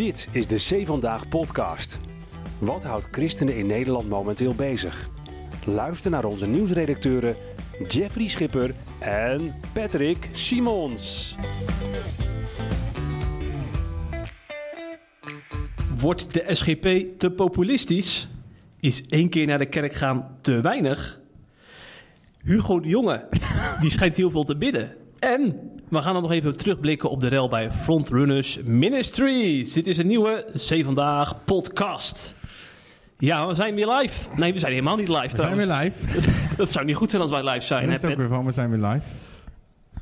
Dit is de C Vandaag podcast. Wat houdt christenen in Nederland momenteel bezig? Luister naar onze nieuwsredacteuren Jeffrey Schipper en Patrick Simons. Wordt de SGP te populistisch? Is één keer naar de kerk gaan te weinig? Hugo de Jonge, die schijnt heel veel te bidden. En we gaan dan nog even terugblikken op de rel bij Frontrunners Ministries. Dit is een nieuwe C Vandaag podcast. Ja, we zijn weer live. Nee, we zijn helemaal niet live We zijn weer live. Dat zou niet goed zijn als wij live zijn. Dat is het ook weer van, we zijn weer live.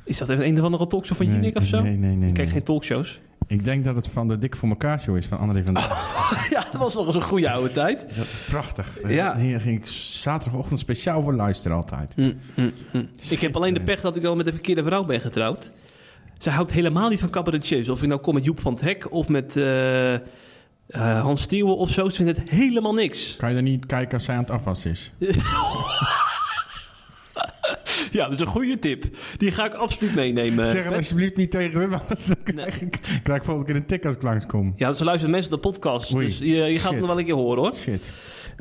Is dat een of andere talkshow van Nee, Jinek of zo? Nee, nee, nee. Ik kijk nee. geen talkshows. Ik denk dat het van de Dik voor elkaar show is van André van der ja, dat was nog eens een goede oude tijd. Dat is prachtig. Ja. Hier ging ik zaterdagochtend speciaal voor luisteren altijd. Hm, hm, hm. Ik heb alleen de pech dat ik al met de verkeerde vrouw ben getrouwd. Ze houdt helemaal niet van cabaretiers. Of je nou komt met Joep van het Hek of met eh, eh, Hans Steeuwen of zo. Ze vindt het helemaal niks. Kan je dan niet kijken als zij aan het afwassen is? Ja, dat is een goede tip. Die ga ik absoluut meenemen. zeg het Pet. alsjeblieft niet tegen hun, want dan krijg ik, krijg ik volgende keer een tik als ik langskom. Ja, ze luisteren mensen de podcast. Oei. Dus je, je gaat het nog wel een keer horen hoor. Shit.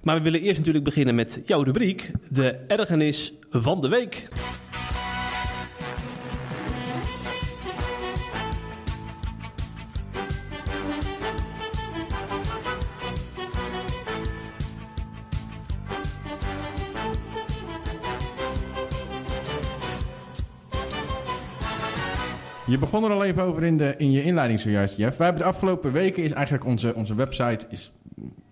Maar we willen eerst natuurlijk beginnen met jouw rubriek. De ergernis van de week. Je begon er al even over in, de, in je inleiding zojuist, Jeff. Wij hebben de afgelopen weken is eigenlijk onze, onze website is,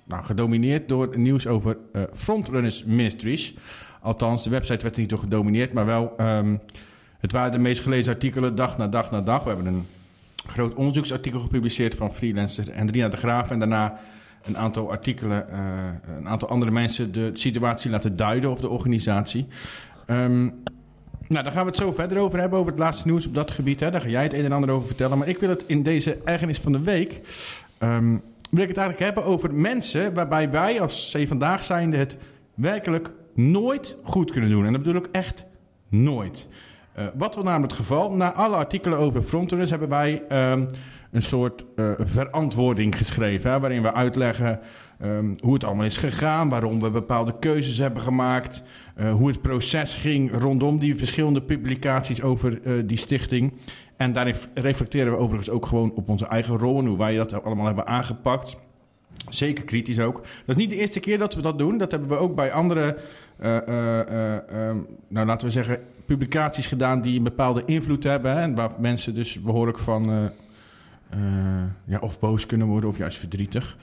nou, gedomineerd door nieuws over eh, Frontrunners Ministries. Althans, de website werd er niet door gedomineerd, maar wel... ehm, het waren de meest gelezen artikelen dag na dag na dag. We hebben een groot onderzoeksartikel gepubliceerd van freelancer Hendrina de Graaf. En daarna een aantal artikelen, eh, een aantal andere mensen de situatie laten duiden of de organisatie. Ehm, nou, daar gaan we het zo verder over hebben, over het laatste nieuws op dat gebied. Hè. Daar ga jij het een en ander over vertellen. Maar ik wil het in deze ergernis van de week... ehm, wil ik het eigenlijk hebben over mensen waarbij wij als C Vandaag zijnde het werkelijk nooit goed kunnen doen. En dat bedoel ik echt nooit. Eh, wat was namelijk het geval? Na alle artikelen over frontrunners hebben wij ehm, een soort eh, verantwoording geschreven. Hè, waarin we uitleggen ehm, hoe het allemaal is gegaan, waarom we bepaalde keuzes hebben gemaakt, eh, hoe het proces ging rondom die verschillende publicaties over eh, die stichting. En daarin reflecteren we overigens ook gewoon op onze eigen rol en hoe wij dat allemaal hebben aangepakt. Zeker kritisch ook. Dat is niet de eerste keer dat we dat doen. Dat hebben we ook bij andere, eh, eh, eh, eh, nou laten we zeggen, publicaties gedaan die een bepaalde invloed hebben. En waar mensen dus behoorlijk van ja, of boos kunnen worden of juist verdrietig.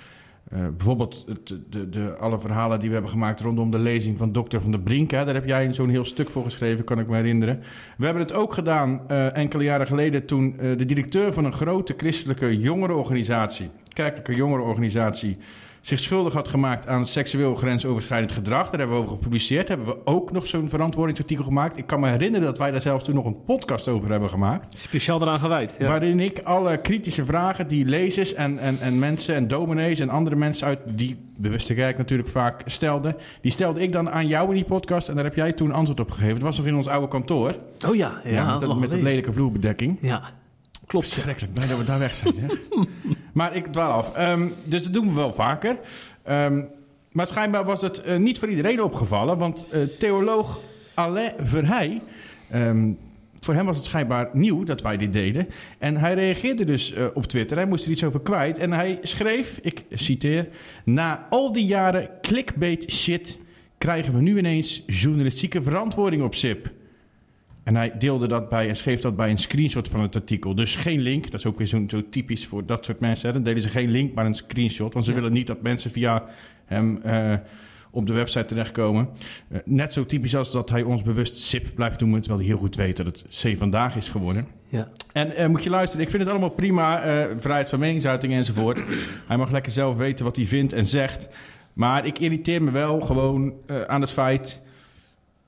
Eh, bijvoorbeeld het, de, de, alle verhalen die we hebben gemaakt rondom de lezing van Dr. van der Brink. Daar heb jij zo'n heel stuk voor geschreven, kan ik me herinneren. We hebben het ook gedaan eh, enkele jaren geleden toen eh, de directeur van een grote christelijke jongerenorganisatie, kerkelijke jongerenorganisatie, zich schuldig had gemaakt aan seksueel grensoverschrijdend gedrag. Daar hebben we over gepubliceerd. Hebben we ook nog zo'n verantwoordingsartikel gemaakt. Ik kan me herinneren dat wij daar zelfs toen nog een podcast over hebben gemaakt. Speciaal eraan gewijd. Ja. Waarin ik alle kritische vragen die lezers en, en, en mensen en dominees en andere mensen uit die bewuste kerk natuurlijk vaak stelden. Die stelde ik dan aan jou in die podcast en daar heb jij toen antwoord op gegeven. Het was nog in ons oude kantoor. Oh ja, ja, met, dat- met dat lelijke vloerbedekking. Ja, klopt. Verschrikkelijk, blij dat we daar weg zijn. Zeg. maar ik dwaal af. Ehm, dus dat doen we wel vaker. Ehm, maar schijnbaar was het eh, niet voor iedereen opgevallen. Want eh, theoloog Alain Verheij... ehm, voor hem was het schijnbaar nieuw dat wij dit deden. En hij reageerde dus eh, op Twitter. Hij moest er iets over kwijt. En hij schreef, ik citeer... Na al die jaren clickbait shit... krijgen we nu ineens journalistieke verantwoording op SIP. En hij deelde dat bij en schreef dat bij een screenshot van het artikel. Dus geen link. Dat is ook weer zo, zo typisch voor dat soort mensen. Hè. Dan delen ze geen link, maar een screenshot. Want ze willen niet dat mensen via hem eh, op de website terechtkomen. Eh, net zo typisch als dat hij ons bewust SIP blijft noemen. Terwijl hij heel goed weet dat het C vandaag is geworden. Ja. En eh, moet je luisteren, ik vind het allemaal prima. vrijheid van meningsuiting enzovoort. hij mag lekker zelf weten wat hij vindt en zegt. Maar ik irriteer me wel gewoon aan het feit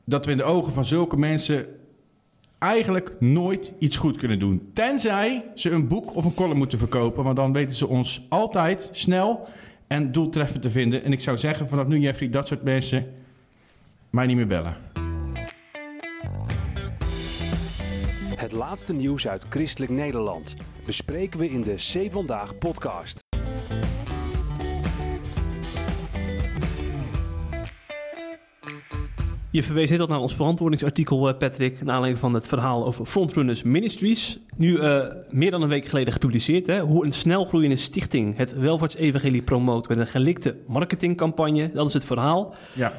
dat we in de ogen van zulke mensen eigenlijk nooit iets goed kunnen doen. Tenzij ze een boek of een column moeten verkopen. Want dan weten ze ons altijd snel en doeltreffend te vinden. En ik zou zeggen, vanaf nu Jeffrey, dat soort mensen mij niet meer bellen. Het laatste nieuws uit christelijk Nederland bespreken we in de C Vandaag podcast. Je verwees net al naar ons verantwoordingsartikel, eh, Patrick, naar aanleiding van het verhaal over Frontrunners Ministries. Nu eh, meer dan een week geleden gepubliceerd. Hè, hoe een snelgroeiende stichting het welvaartsevangelie promoot met een gelikte marketingcampagne. Dat is het verhaal. Ja.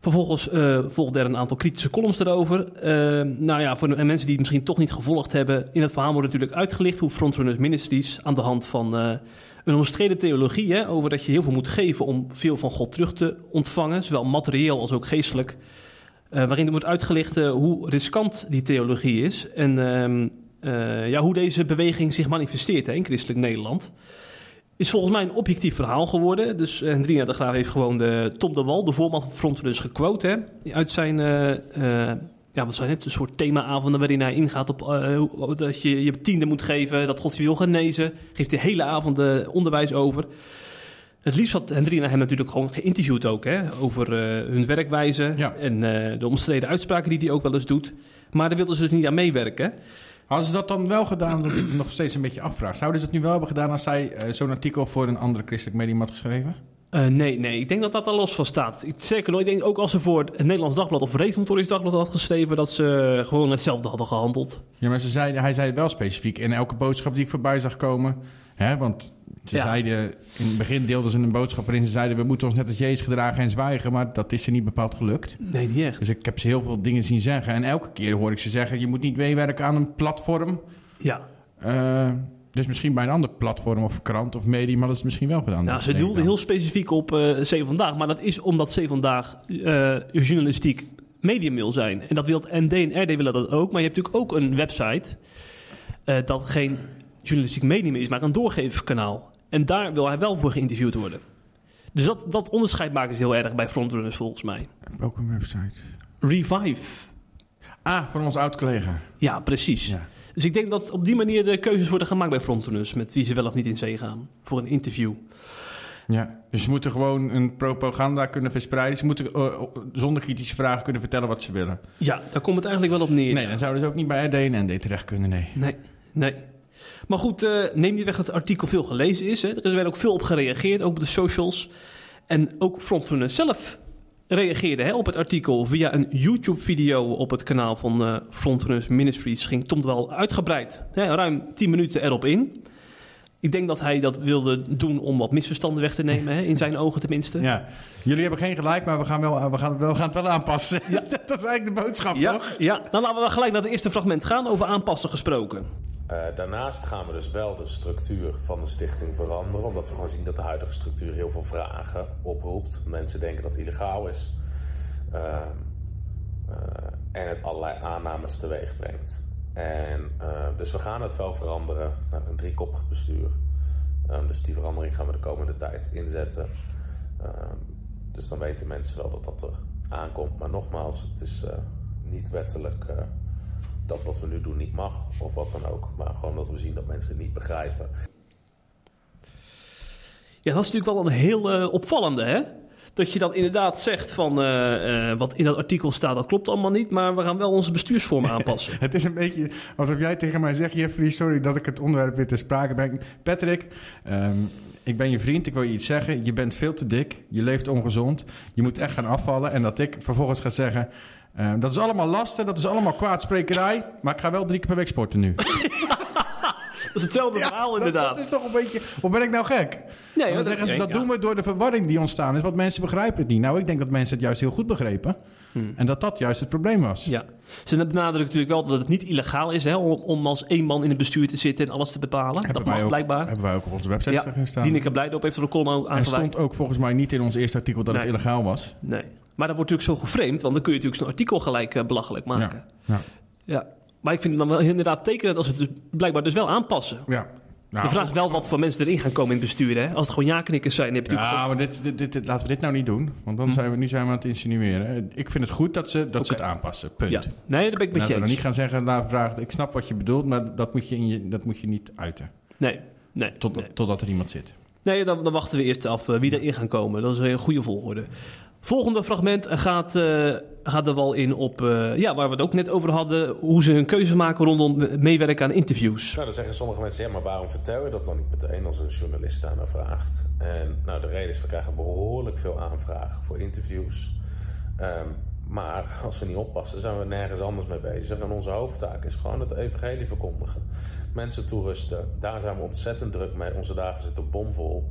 Vervolgens uh, volgden er een aantal kritische columns erover. Uh, nou ja, voor de mensen die het misschien toch niet gevolgd hebben. In het verhaal wordt natuurlijk uitgelicht hoe Frontrunners Ministries aan de hand van uh, een omstreden theologie. Hè, over dat je heel veel moet geven om veel van God terug te ontvangen. Zowel materieel als ook geestelijk. Waarin er wordt uitgelicht hoe riskant die theologie is. En ehm, ja, hoe deze beweging zich manifesteert in christelijk Nederland is volgens mij een objectief verhaal geworden. Dus uh, Hendrina de Graaf heeft gewoon de Tom de Wal, de voorman van Frontrunners, gequote. Uit zijn, uh, uh, ja, wat zijn het, een soort themaavonden waarin hij ingaat op dat je je tiende moet geven, dat God je wil genezen. Geeft de hele avond onderwijs over. Het liefst had Hendrina hem natuurlijk gewoon geïnterviewd ook, hè, over hun werkwijze ja. en de omstreden uitspraken die hij ook wel eens doet. Maar daar wilden ze dus niet aan meewerken. Hadden ze dat dan wel gedaan, dat ik me nog steeds een beetje afvraag. Zouden ze het nu wel hebben gedaan als zij uh, zo'n artikel voor een andere christelijk medium had geschreven? Uh, nee, nee, ik denk dat dat er los van staat. Ik, zeker nog, ik denk ook als ze voor het Nederlands Dagblad of Reformatorisch Dagblad had geschreven, dat ze gewoon hetzelfde hadden gehandeld. Ja, maar ze zei, hij zei het wel specifiek. In elke boodschap die ik voorbij zag komen, hè, want ze ja. zeiden, in het begin deelden ze een boodschap waarin ze zeiden... we moeten ons net als Jezus gedragen en zwijgen, maar dat is ze niet bepaald gelukt. Nee, niet echt. Dus ik heb ze heel veel dingen zien zeggen. En elke keer hoor ik ze zeggen, je moet niet meewerken aan een platform. Ja. Uh, dus misschien bij een ander platform of krant of medium hadden ze het misschien wel gedaan. Nou, ze doelden heel specifiek op uh, C Vandaag. Maar dat is omdat C Vandaag uh, journalistiek medium wil zijn. En dat wil en RD willen dat ook. Maar je hebt natuurlijk ook een website uh, dat geen journalistiek medium is, maar een doorgeefkanaal. En daar wil hij wel voor geïnterviewd worden. Dus dat, dat onderscheid maken ze heel erg bij frontrunners volgens mij. Ook een website. Revive. Ah, van ons oud-collega. Ja, precies. Ja. Dus ik denk dat op die manier de keuzes worden gemaakt bij frontrunners... met wie ze wel of niet in zee gaan voor een interview. Ja, dus ze moeten gewoon een propaganda kunnen verspreiden. Ze moeten uh, zonder kritische vragen kunnen vertellen wat ze willen. Ja, daar komt het eigenlijk wel op neer. Nee, dan zouden ze ook niet bij RD en ND terecht kunnen, nee. Nee, nee. Maar goed, uh, neem niet weg dat het artikel veel gelezen is. Hè. Er is wel ook veel op gereageerd, ook op de socials. En ook Frontrunners zelf reageerde hè, op het artikel via een YouTube-video op het kanaal van uh, Ministries. Ging Tom wel uitgebreid, hè, ruim 10 minuten erop in. Ik denk dat hij dat wilde doen om wat misverstanden weg te nemen, hè, in zijn ogen tenminste. Ja, jullie hebben geen gelijk, maar we gaan, wel, we gaan, we gaan het wel aanpassen. Ja. dat is eigenlijk de boodschap, ja, toch? Ja, dan laten we gelijk naar het eerste fragment gaan, over aanpassen gesproken. Uh, daarnaast gaan we dus wel de structuur van de stichting veranderen, omdat we gewoon zien dat de huidige structuur heel veel vragen oproept. Mensen denken dat het illegaal is uh, uh, en het allerlei aannames teweeg brengt. En, dus we gaan het wel veranderen naar een driekoppig bestuur. Um, dus die verandering gaan we de komende tijd inzetten. Um, dus dan weten mensen wel dat dat er aankomt. Maar nogmaals, het is niet wettelijk dat wat we nu doen niet mag of wat dan ook. Maar gewoon dat we zien dat mensen het niet begrijpen. Ja, dat is natuurlijk wel een heel opvallende, hè? Dat je dan inderdaad zegt van uh, uh, wat in dat artikel staat, dat klopt allemaal niet, maar we gaan wel onze bestuursvorm aanpassen. het is een beetje alsof jij tegen mij zegt, Jeffrey, sorry dat ik het onderwerp weer ter sprake breng. Patrick, um, ik ben je vriend, ik wil je iets zeggen. Je bent veel te dik, je leeft ongezond, je moet echt gaan afvallen. En dat ik vervolgens ga zeggen, uh, dat is allemaal lasten, dat is allemaal kwaadsprekerij. Maar ik ga wel drie keer per week sporten nu. dat is hetzelfde ja, verhaal inderdaad. Dat, dat, is toch een beetje... Of ben ik nou gek? Nee, dan zeggen ze, dat ja. doen we door de verwarring die ontstaan is. Want mensen begrijpen het niet. Nou, ik denk dat mensen het juist heel goed begrepen. Hmm. En dat dat juist het probleem was. Ja. Ze benadrukken natuurlijk wel dat het niet illegaal is... Hè, om, om, als één man in het bestuur te zitten en alles te bepalen. Hebben dat mag ook, blijkbaar. Hebben wij ook op onze website ja, gestaan. Dieneke Blijdorp heeft er een column aan Er stond ook volgens mij niet in ons eerste artikel dat nee. het illegaal was. Nee. Maar dat wordt natuurlijk zo geframed, want dan kun je natuurlijk zo'n artikel gelijk uh, belachelijk maken. Ja. ja. Maar ik vind het dan wel inderdaad tekenend als het dus blijkbaar dus wel aanpassen. Ja. Nou, de vraag is wel wat voor mensen erin gaan komen in het bestuur. Hè? Als het gewoon ja-knikkers zijn, heb je ja, gewoon... maar dit, dit, dit, dit, laten we dit nou niet doen. Want dan hm. zijn we, nu zijn we aan het insinueren. Ik vind het goed dat ze, dat okay. ze het aanpassen. Punt. Ja. Nee, dat ben ik met je eens. niet gaan zeggen, nou, vraag, ik snap wat je bedoelt, maar dat moet je, in je, dat moet je niet uiten. Nee, nee. Tot, nee. Totdat er iemand zit. Nee, dan, dan wachten we eerst af uh, wie erin gaan komen. Dat is een goede volgorde. Volgende fragment gaat, uh, gaat er wel in op, uh, ja, waar we het ook net over hadden, hoe ze hun keuzes maken rondom meewerken aan interviews. Nou, dan zeggen sommige mensen, ja, maar waarom vertel je dat dan niet meteen als een journalist daarnaar vraagt? En nou, de reden is, we krijgen behoorlijk veel aanvragen voor interviews. Um, maar als we niet oppassen, zijn we nergens anders mee bezig. En onze hoofdtaak is gewoon het evangelie verkondigen. Mensen toerusten, daar zijn we ontzettend druk mee. Onze dagen zitten bomvol.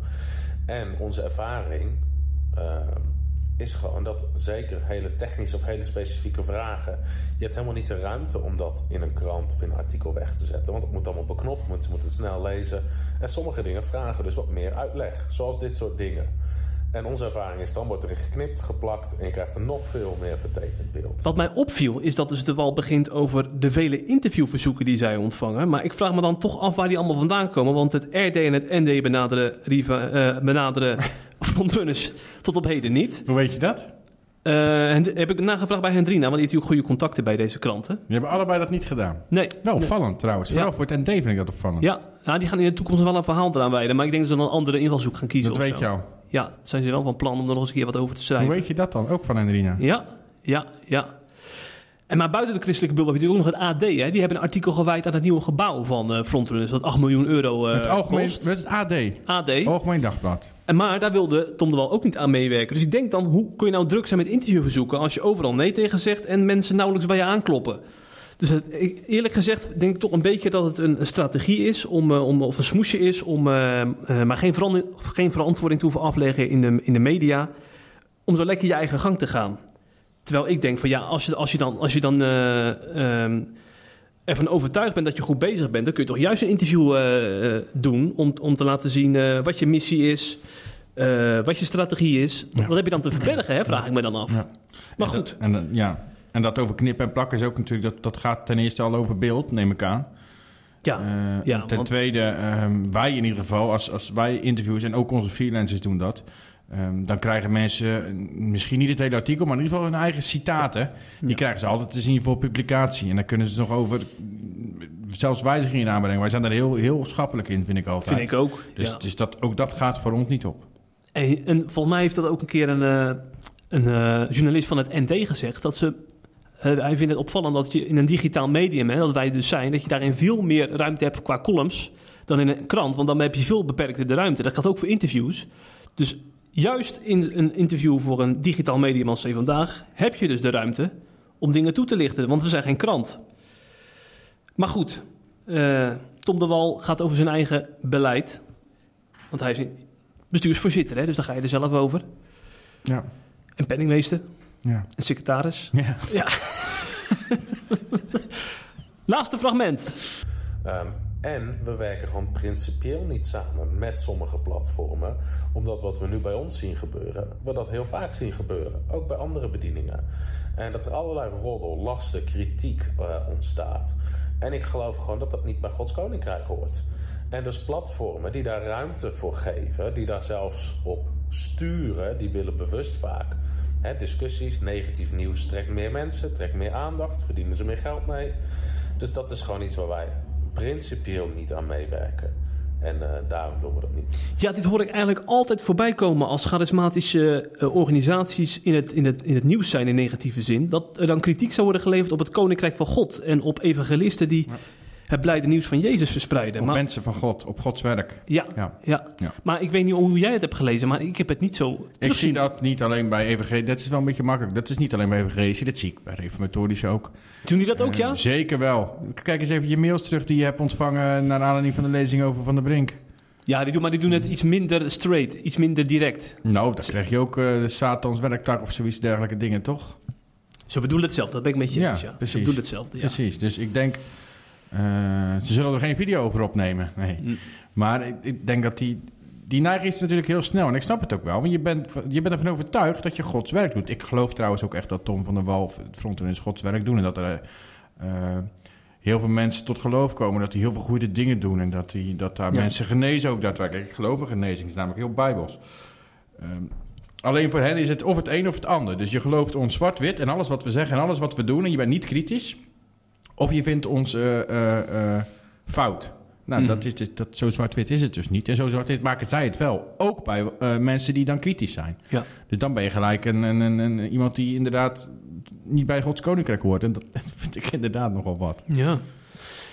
En onze ervaring uh, is gewoon dat zeker hele technische of hele specifieke vragen. Je hebt helemaal niet de ruimte om dat in een krant of in een artikel weg te zetten. Want het moet allemaal beknopt, mensen moeten het snel lezen. En sommige dingen vragen dus wat meer uitleg, zoals dit soort dingen. En onze ervaring is dan wordt erin geknipt, geplakt en je krijgt er nog veel meer vertekend beeld. Wat mij opviel is dat dus de wal begint over de vele interviewverzoeken die zij ontvangen. Maar ik vraag me dan toch af waar die allemaal vandaan komen. Want het RD en het ND benaderen, Riva, uh, benaderen frontrunners tot op heden niet. Hoe weet je dat? Uh, heb ik nagevraagd bij Hendrina, want die heeft natuurlijk goede contacten bij deze kranten. Die hebben allebei dat niet gedaan. Nee. Wel opvallend trouwens. Vooral Ja. voor het ND vind ik dat opvallend. Ja, ja, die gaan in de toekomst wel een verhaal eraan wijden. Maar ik denk dat ze dan een andere invalshoek gaan kiezen. dat weet zo. je al. Ja, zijn ze wel van plan om er nog eens een keer wat over te Hoe schrijven. weet je dat dan? Ook van Henrina. Ja, ja, ja. En maar buiten de christelijke bubbel heb je natuurlijk ook nog het AD. Hè? Die hebben een artikel gewijd aan het nieuwe gebouw van eh Frontrunners. Dat 8 miljoen euro eh het algemeen, kost. het AD. AD. Algemeen Dagblad. En maar daar wilde Tom de Wal ook niet aan meewerken. Dus ik denk dan, hoe kun je nou druk zijn met interviewverzoeken... als je overal nee tegen zegt en mensen nauwelijks bij je aankloppen? Dus het, ik- eerlijk gezegd denk ik toch een beetje dat het een, een strategie is... Om, eh, om, of een smoesje is om eh, eh, maar geen, verander- geen verantwoording te hoeven afleggen in de, in de media... om zo lekker je eigen gang te gaan. Terwijl ik denk van ja, als je, als je dan, als je dan ehm, ervan overtuigd bent dat je goed bezig bent, dan kun je toch juist een interview eh, eh, doen om, om te laten zien wat je missie is, wat je strategie is. Ja. Wat heb je dan te verbergen, hè, vraag ik me dan af. Ja. Maar En goed, dat- En, dat- ja. en dat over knippen en plakken is ook natuurlijk... Dat, dat gaat ten eerste al over beeld, neem ik aan. ja, ja, en ten want- tweede, ehm, wij in ieder geval, als, als wij interviews... en ook onze freelancers doen dat... ehm, dan krijgen mensen misschien niet het hele artikel... maar in ieder geval hun eigen citaten. Die Ja. krijgen ze altijd te zien voor publicatie. En dan kunnen ze nog over... zelfs wijzigingen aanbrengen. Wij zijn daar heel, heel schappelijk in, vind ik altijd. vind ik ook. Dus, ja. dus dat, ook dat gaat voor ons niet op. En, en volgens mij heeft dat ook een keer een, eh, een eh, journalist van het ND gezegd. Dat ze, eh, hij vindt het opvallend dat je in een digitaal medium, hè, dat wij dus zijn, dat je daarin veel meer ruimte hebt qua columns dan in een krant. Want dan heb je veel beperkter de ruimte. Dat gaat ook voor interviews. Dus juist in een interview voor een digitaal medium als C Vandaag heb je dus de ruimte om dingen toe te lichten. Want we zijn geen krant. Maar goed, eh, Tom de Wal gaat over zijn eigen beleid. Want hij is bestuursvoorzitter, hè, dus daar ga je er zelf over. Ja. En penningmeester Ja. en secretaris. ja. Ja. Laatste fragment. Ehm, en we werken gewoon principieel niet samen met sommige platformen. Omdat wat we nu bij ons zien gebeuren, we dat heel vaak zien gebeuren. Ook bij andere bedieningen. En dat er allerlei roddel, lasten, kritiek eh, ontstaat. En ik geloof gewoon dat dat niet bij Gods Koninkrijk hoort. En dus platformen die daar ruimte voor geven, die daar zelfs op sturen, die willen bewust vaak. Hè, discussies, negatief nieuws trekt meer mensen, trekt meer aandacht, verdienen ze meer geld mee. Dus dat is gewoon iets waar wij principieel niet aan meewerken. En eh, daarom doen we dat niet. Ja, dit hoor ik eigenlijk altijd voorbij komen als charismatische eh, organisaties in het, in, het, in het nieuws zijn in negatieve zin. Dat er dan kritiek zou worden geleverd op het koninkrijk van God en op evangelisten die het blijde nieuws van Jezus verspreiden. Op Maar, mensen van God, op Gods werk. ja, Ja. ja. Ja. maar ik weet niet hoe jij het hebt gelezen, maar ik heb het niet zo Ik zie dat niet alleen bij evangelie. Dat is wel een beetje makkelijk. Dat is niet alleen bij evangelie. Dat zie ik bij reformatorisch ook. Doen die dat ook, Eh, ja? Zeker wel. Kijk eens even je mails terug die je hebt ontvangen... naar aanleiding van de lezing over Van der Brink. Ja, die doen, maar die doen het iets minder straight, iets minder direct. Nou, dan krijg je ook eh, Satans werktak of zoiets dergelijke dingen, toch? Ze bedoelen hetzelfde, dat ben ik met je eens. Ja. Ze precies. bedoelen hetzelfde, ja. Precies. Dus ik denk... eh, ze zullen er geen video over opnemen. Nee. Mm. Maar ik, ik denk dat die... Die neiging is natuurlijk heel snel. En ik snap het ook wel. Want je bent, je bent ervan overtuigd dat je Gods werk doet. Ik geloof trouwens ook echt dat Tom van der Wal... het frontrunners Gods werk doen. En dat er eh, heel veel mensen tot geloof komen. Dat die heel veel goede dingen doen. En dat, die, dat daar Ja. mensen genezen ook daadwerkelijk. Ik geloof in genezing. Het is namelijk heel bijbels. Ehm, alleen voor hen is het of het een of het ander. Dus je gelooft ons zwart-wit en alles wat we zeggen en alles wat we doen. En je bent niet kritisch. Of je vindt ons eh, eh, eh, fout. Nou, Mhm. dat is, dat, zo zwart-wit is het dus niet. En zo zwart-wit maken zij het wel. Ook bij mensen die dan kritisch zijn. Ja. Dus dan ben je gelijk een, een, een, een- iemand die inderdaad niet bij Gods koninkrijk hoort. En dat vind ik inderdaad nogal wat. Ja.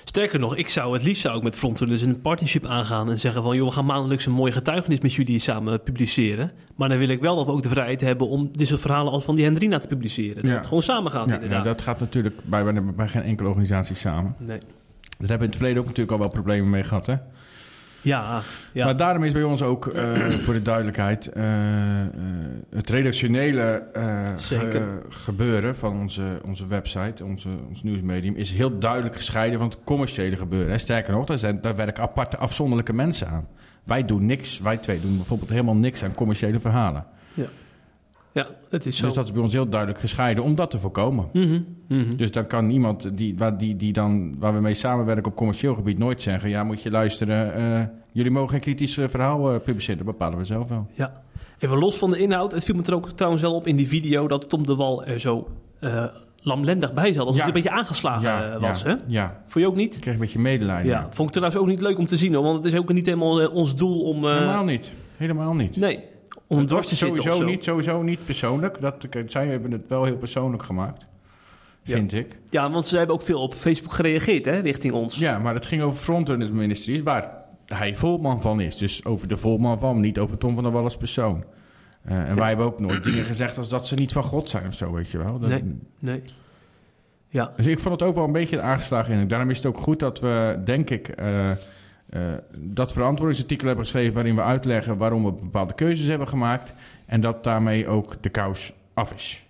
Sterker nog, ik zou het liefst zou ik met Frontrunners een partnership aangaan en zeggen van joh, we gaan maandelijks een mooie getuigenis met jullie samen publiceren. Maar dan wil ik wel dat we ook de vrijheid hebben om dit soort verhalen als van die Hendrina te publiceren. Dat Ja. het gewoon samen gaat Ja, inderdaad. nou, dat gaat natuurlijk bij, bij, bij geen enkele organisatie samen. Nee. Daar hebben we in het verleden ook natuurlijk al wel problemen mee gehad, hè? Ja, ja. Maar daarom is bij ons ook, eh, voor de duidelijkheid, eh, eh, het redactionele ge- gebeuren van onze, onze website, onze, ons nieuwsmedium, is heel duidelijk gescheiden van het commerciële gebeuren. Hè. Sterker nog, daar, zijn, daar werken aparte afzonderlijke mensen aan. Wij doen niks, wij twee doen bijvoorbeeld helemaal niks aan commerciële verhalen. Ja, het is zo. Dus dat is bij ons heel duidelijk gescheiden om dat te voorkomen. Mhm, mhm. Dus dan kan iemand die, waar, die, die dan, waar we mee samenwerken op commercieel gebied nooit zeggen... ja, moet je luisteren, eh, jullie mogen geen kritisch eh, verhaal eh, publiceren. Dat bepalen we zelf wel. Ja. Even los van de inhoud, het viel me er ook trouwens wel op in die video dat Tom de Wal er zo eh, lamlendig bij zat. Als Ja. het een beetje aangeslagen was, ja, hè? ja. Vond je ook niet? Ik kreeg een beetje medelijden. Ja, vond ik trouwens ook niet leuk om te zien, hoor, want het is ook niet helemaal ons doel om... Helemaal niet. Helemaal niet. Nee, om Het dwars te zitten sowieso niet, sowieso niet persoonlijk. Dat, zij hebben het wel heel persoonlijk gemaakt. Vind ik. Ja, want ze hebben ook veel op Facebook gereageerd, hè, richting ons. Ja, maar het ging over Frontrunners Ministries, waar hij volman van is. Dus over de volman van, niet over Tom van der Wal als persoon. Eh, en wij hebben ook nooit dingen gezegd als dat ze niet van God zijn of zo, weet je wel. Dat- Nee. Nee. Ja, Dus ik vond het ook wel een beetje aangeslagen indruk. Daarom is het ook goed dat we, denk ik, eh, eh, dat verantwoordingsartikel hebben geschreven... waarin we uitleggen waarom we bepaalde keuzes hebben gemaakt... en dat daarmee ook de kous af is.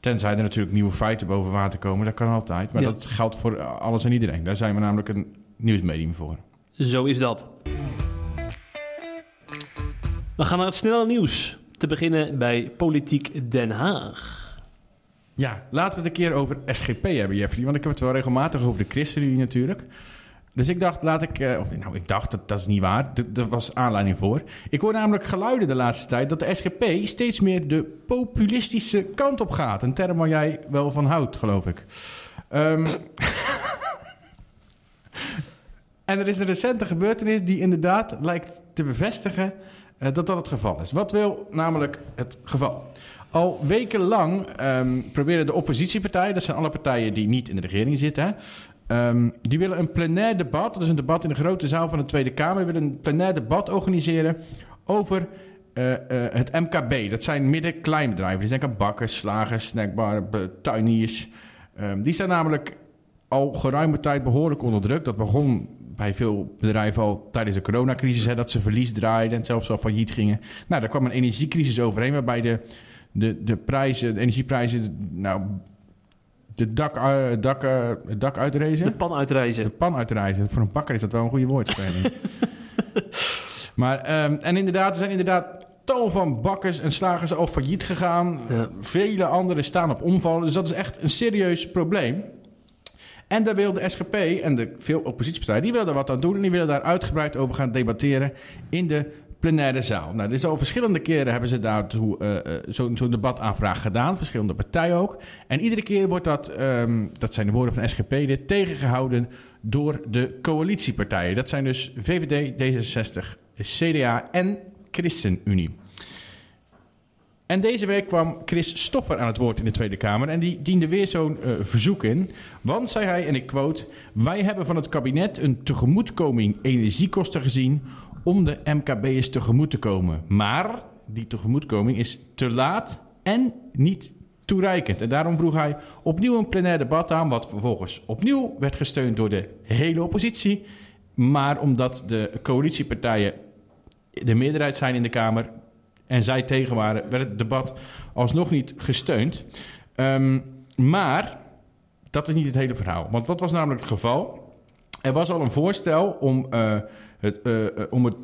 Tenzij er natuurlijk nieuwe feiten boven water komen, dat kan altijd. Maar Ja. dat geldt voor alles en iedereen. Daar zijn we namelijk een nieuwsmedium voor. zo is dat. We gaan naar het snelle nieuws. Te beginnen bij Politiek Den Haag. Ja, laten we het een keer over SGP hebben, Jeffrey. Want ik heb het wel regelmatig over de ChristenUnie natuurlijk. Dus ik dacht, laat ik... eh, of nou, ik dacht, dat, dat is niet waar. Er was aanleiding voor. Ik hoor namelijk geluiden de laatste tijd... dat de SGP steeds meer de populistische kant op gaat. Een term waar jij wel van houdt, geloof ik. Ehm, en er is een recente gebeurtenis die inderdaad lijkt te bevestigen... eh, dat dat het geval is. Wat wil namelijk het geval? Al wekenlang ehm proberen de oppositiepartijen, dat zijn alle partijen die niet in de regering zitten, ehm, die willen een plenair debat, dat is een debat in de grote zaal van de Tweede Kamer, die willen een plenair debat organiseren over eh, eh, het MKB. Dat zijn midden-kleinbedrijven. Die zijn aan bakkers, slagers, snackbaren, be- tuiniers. Ehm, die staan namelijk al geruime tijd behoorlijk onder druk. Dat begon bij veel bedrijven al tijdens de coronacrisis, hè, dat ze verlies draaiden en zelfs al failliet gingen. Nou, daar kwam een energiecrisis overheen, waarbij de, de, de prijzen, energieprijzen, nou, de dak, eh, dak, eh, het dak uitrezen. De pan De uitreizen. pan uitreizen. Voor een bakker is dat wel een goede woordspeling. maar, ehm, en inderdaad, er zijn inderdaad tal van bakkers en slagers al failliet gegaan. Ja. Vele anderen staan op omvallen. Dus dat is echt een serieus probleem. En daar wil de SGP en de veel oppositiepartijen, die willen daar wat aan doen. En die willen daar uitgebreid over gaan debatteren in de plenaire zaal. Nou, dus al verschillende keren hebben ze daartoe eh, eh, zo'n zo'n debataanvraag gedaan. Verschillende partijen ook. En iedere keer wordt dat, ehm, dat zijn de woorden van SGP, dit tegengehouden door de coalitiepartijen. Dat zijn dus VVD, D66, CDA en ChristenUnie. En deze week kwam Chris Stoffer aan het woord in de Tweede Kamer. En die diende weer zo'n eh, verzoek in. Want, zei hij, en ik quote... Wij hebben van het kabinet een tegemoetkoming energiekosten gezien... om de MKB'ers tegemoet te komen. Maar die tegemoetkoming is te laat en niet toereikend. En daarom vroeg hij opnieuw een plenair debat aan... wat vervolgens opnieuw werd gesteund door de hele oppositie. Maar omdat de coalitiepartijen de meerderheid zijn in de Kamer en zij tegen waren, werd het debat alsnog niet gesteund. Ehm, maar dat is niet het hele verhaal. Want wat was namelijk het geval? Er was al een voorstel om, eh, het, eh, eh, om het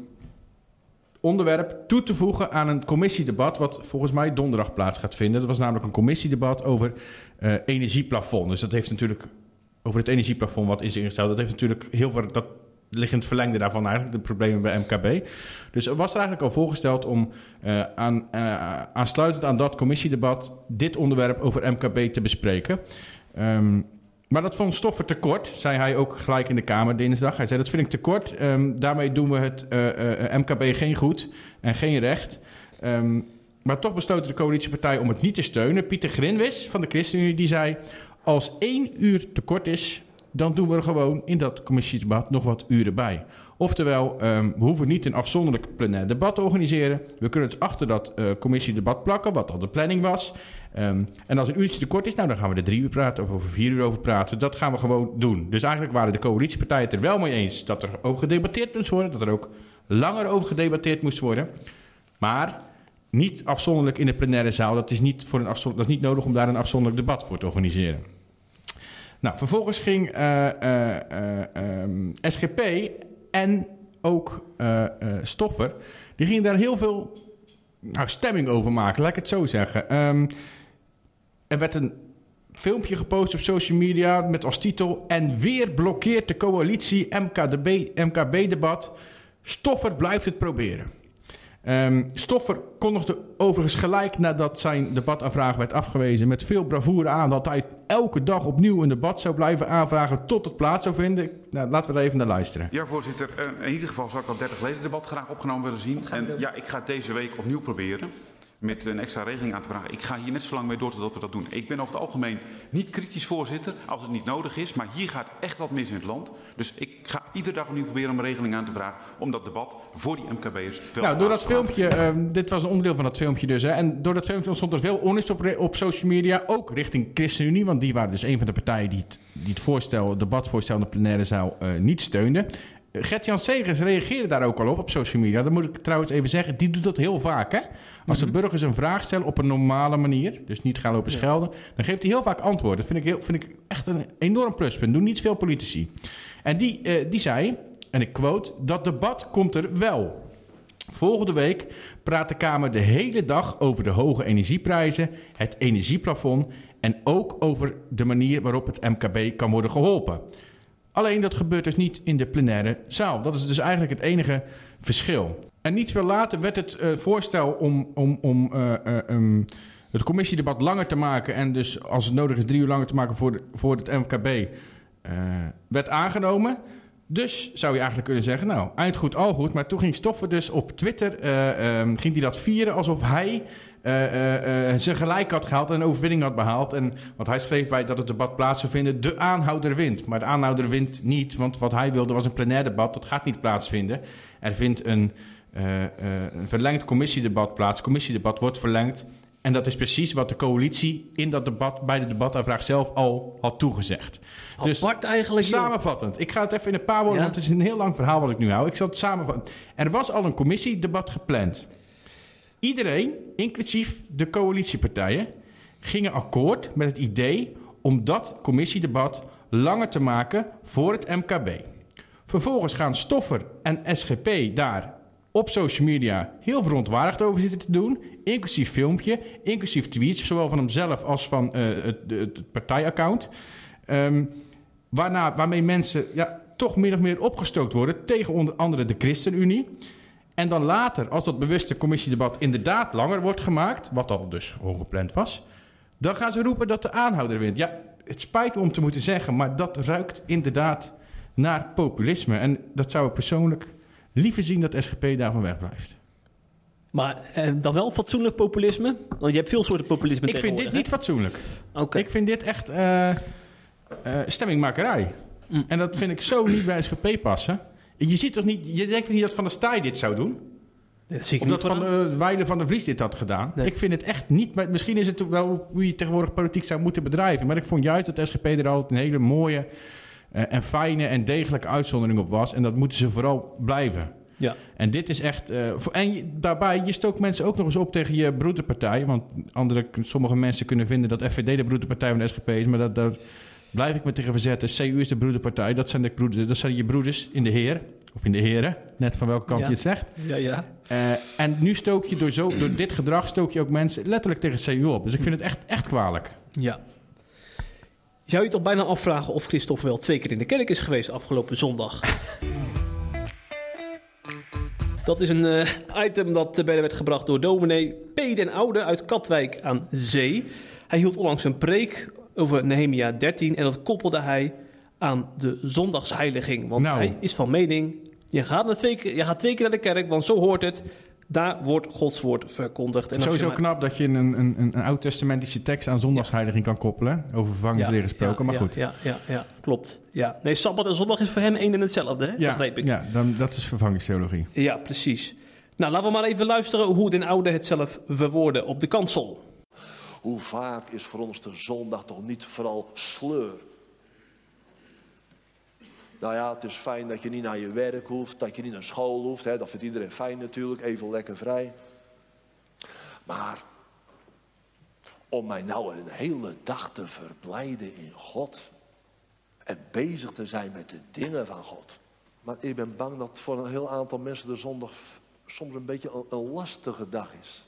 onderwerp toe te voegen aan een commissiedebat... wat volgens mij donderdag plaats gaat vinden. Dat was namelijk een commissiedebat over eh, energieplafond. Dus dat heeft natuurlijk over het energieplafond wat is ingesteld... dat heeft natuurlijk heel veel... Dat, het verlengde daarvan eigenlijk, de problemen bij MKB. Dus er was eigenlijk al voorgesteld om aan, aansluitend aan dat commissiedebat dit onderwerp over MKB te bespreken. Ehm, maar dat vond Stoffer te kort, zei hij ook gelijk in de Kamer dinsdag. Hij zei dat vind ik te kort, Ehm, daarmee doen we het eh, eh, MKB geen goed en geen recht. Ehm, maar toch besloten de coalitiepartij om het niet te steunen. Pieter Grinwis van de ChristenUnie die zei... als één uur te kort is, dan doen we er gewoon in dat commissiedebat nog wat uren bij. Oftewel, ehm, we hoeven niet een afzonderlijk plenair debat te organiseren. We kunnen het achter dat eh, commissiedebat plakken, wat al de planning was. Ehm, en als een uurtje te kort is, nou, dan gaan we er drie uur praten of over vier uur over praten. Dat gaan we gewoon doen. Dus eigenlijk waren de coalitiepartijen het er wel mee eens dat er over gedebatteerd moest worden. Dat er ook langer over gedebatteerd moest worden. Maar niet afzonderlijk in de plenaire zaal. Dat is niet, voor een afzon- dat is niet nodig om daar een afzonderlijk debat voor te organiseren. Nou, vervolgens ging eh, eh, ehm, SGP en ook eh, eh, Stoffer, die gingen daar heel veel nou, stemming over maken, laat ik het zo zeggen. Ehm, er werd een filmpje gepost op social media met als titel... En weer blokkeert de coalitie MKB-debat. Stoffer blijft het proberen. Ehm, Stoffer kondigde overigens gelijk nadat zijn debataanvraag werd afgewezen... met veel bravoure aan dat hij elke dag opnieuw een debat zou blijven aanvragen... tot het plaats zou vinden. Nou, laten we er even naar luisteren. Ja, voorzitter. Eh, In ieder geval zou ik dat 30 leden debat graag opgenomen willen zien. En ja, ik ga het deze week opnieuw proberen. Met een extra regeling aan te vragen. Ik ga hier net zo lang mee door totdat we dat doen. Ik ben over het algemeen niet kritisch voorzitter als het niet nodig is. Maar hier gaat echt wat mis in het land. Dus ik ga iedere dag opnieuw proberen om een regeling aan te vragen. Om dat debat voor die MKB'ers veel Nou, door dat filmpje, ehm, dit was een onderdeel van dat filmpje dus. Hè, en door dat filmpje ontstond er veel onrust op, op social media. Ook richting ChristenUnie, want die waren dus een van de partijen die het, die het voorstel, het debatvoorstel in de plenaire zaal eh, niet steunden. Gert-Jan Segers reageerde daar ook al op op social media. Dat moet ik trouwens even zeggen. Die doet dat heel vaak. Hè? Als de burgers een vraag stellen op een normale manier, dus niet gaan lopen schelden, dan geeft hij heel vaak antwoord. Dat vind ik, heel, vind ik echt een enorm pluspunt. Doen niet veel politici. En die, eh, die zei, en ik quote, dat debat komt er wel. Volgende week praat de Kamer de hele dag over de hoge energieprijzen, het energieplafond en ook over de manier waarop het MKB kan worden geholpen. Alleen dat gebeurt dus niet in de plenaire zaal. Dat is dus eigenlijk het enige verschil. En niet veel later werd het eh, voorstel om, om, om eh, eh, um, het commissiedebat langer te maken en dus als het nodig is drie uur langer te maken voor, voor het MKB, werd aangenomen. Dus zou je eigenlijk kunnen zeggen, nou, eind goed, al goed. Maar toen ging Stoffer dus op Twitter, eh, ehm, ging hij dat vieren alsof hij eh, eh, eh, zijn gelijk had gehaald en een overwinning had behaald. En, want hij schreef bij dat het debat plaats zou vinden, de aanhouder wint. Maar de aanhouder wint niet, want wat hij wilde was een plenair debat. Dat gaat niet plaatsvinden. Er vindt een, een verlengd commissiedebat plaats. Het commissiedebat wordt verlengd. En dat is precies wat de coalitie in dat debat, bij de debataanvraag zelf al had toegezegd. Dus Apart eigenlijk. Samenvattend. Ik ga het even in een paar woorden, Ja. want het is een heel lang verhaal wat ik nu hou. Ik zal het samenvatten. Er was al een commissiedebat gepland. Iedereen, inclusief de coalitiepartijen, gingen akkoord met het idee om dat commissiedebat langer te maken voor het MKB. Vervolgens gaan Stoffer en SGP daar op social media heel verontwaardigd over zitten te doen. Inclusief filmpje, inclusief tweets, zowel van hemzelf als van eh, het, het, partijaccount. Ehm, waarna, waarmee mensen ja, toch min of meer opgestookt worden tegen onder andere de ChristenUnie. En dan later, als dat bewuste commissiedebat inderdaad langer wordt gemaakt, wat al dus ongepland was, dan gaan ze roepen dat de aanhouder wint. Ja, het spijt me om te moeten zeggen, maar dat ruikt inderdaad naar populisme. En dat zou ik persoonlijk liever zien dat SGP daarvan wegblijft. Maar eh, dan wel fatsoenlijk populisme? Want je hebt veel soorten populisme Ik vind dit niet fatsoenlijk. Ik vind dit echt eh, stemmingmakerij. Mm. En dat vind ik zo niet bij SGP passen. Je ziet toch niet, je denkt toch niet dat Van der Staaij dit zou doen? Dat zie ik Of dat Van uh, Weile van der Vlies dit had gedaan. Nee. Ik vind het echt niet... maar Misschien is het wel hoe je tegenwoordig politiek zou moeten bedrijven. Maar ik vond juist dat de SGP er altijd een hele mooie... eh, en fijne en degelijke uitzondering op was. En dat moeten ze vooral blijven. Ja. En dit is echt... eh, voor, en je- daarbij, je stookt mensen ook nog eens op tegen je broederpartij. Want andere, sommige mensen kunnen vinden dat FVD de broederpartij van de SGP is. Maar dat, daar blijf ik me tegen verzetten. CU is de broederpartij. Dat zijn, de broeder, dat zijn je broeders in de heer. Of in de heren. Net van welke kant Ja. je het zegt. Ja, ja. Eh, en nu stook je door, zo, door dit gedrag stook je ook mensen letterlijk tegen CU op. Dus ik vind het echt, echt kwalijk. Ja. Zou je toch bijna afvragen of Christophe wel twee keer in de kerk is geweest afgelopen zondag? Dat is een eh, item dat uh, bij werd gebracht door dominee P. den Oude uit Katwijk aan Zee. Hij hield onlangs een preek over Nehemia 13 en dat koppelde hij aan de zondagsheiliging. Want Nou. hij is van mening, je gaat, naar twee, keer- je gaat twee keer naar de kerk, want zo hoort het. Daar wordt Gods woord verkondigd. En Sowieso maar- knap dat je een, een, een, een oud-testamentische tekst aan zondagsheiliging kan koppelen. Over vervangingsleren gesproken, maar ja, goed. Ja, ja, ja, klopt. Ja. Nee, Sabbat en zondag is voor hem één en hetzelfde, hè? Ja, begreep ik. ja dan, dat is vervangingstheologie. Ja, precies. Nou, laten we maar even luisteren hoe den oude het zelf verwoordde op de kansel. Hoe vaak is voor ons de zondag toch niet vooral sleur? Nou ja, het is fijn dat je niet naar je werk hoeft, dat je niet naar school hoeft. Hè? Dat vindt iedereen fijn natuurlijk, even lekker vrij. Maar om mij nou een hele dag te verblijden in God en bezig te zijn met de dingen van God. Maar ik ben bang dat voor een heel aantal mensen de zondag soms een beetje een, een lastige dag is.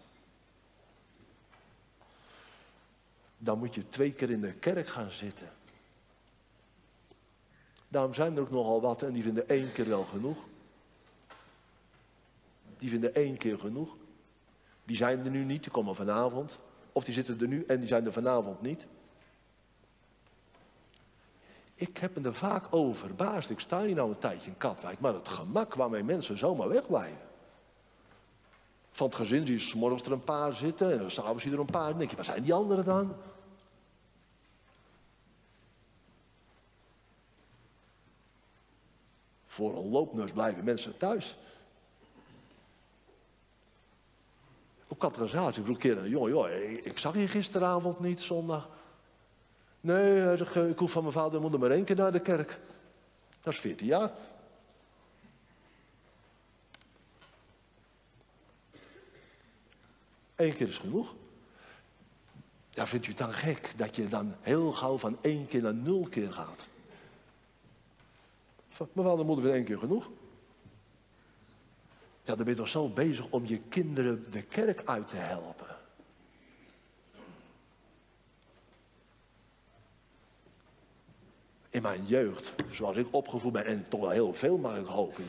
Dan moet je twee keer in de kerk gaan zitten. Daarom zijn er ook nogal wat en die vinden één keer wel genoeg. Die vinden één keer genoeg. Die zijn er nu niet, die komen vanavond. Of die zitten er nu en die zijn er vanavond niet. Ik heb me er vaak over verbaasd. Ik sta hier nou een tijdje in Katwijk, maar het gemak waarmee mensen zomaar wegblijven. Van het gezin zie je 's morgens er een paar zitten en s'avonds zie je er een paar. Dan denk je, waar zijn die anderen dan? Voor een loopneus blijven mensen thuis. Op categorisatie vroeg ik een keer jongen, joh, ik, ik zag je gisteravond niet, zondag. Nee, eh, ik hoef van mijn vader en moeder maar één keer naar de kerk. Dat is 14 jaar. Eén keer is genoeg. Ja, vindt u het dan gek dat je dan heel gauw van één keer naar nul keer gaat? Van, Mijn vader en moeder vindt één keer genoeg. Ja, dan ben je toch zo bezig om je kinderen de kerk uit te helpen. In mijn jeugd, zoals ik opgevoed ben, en toch wel heel veel mag ik hopen.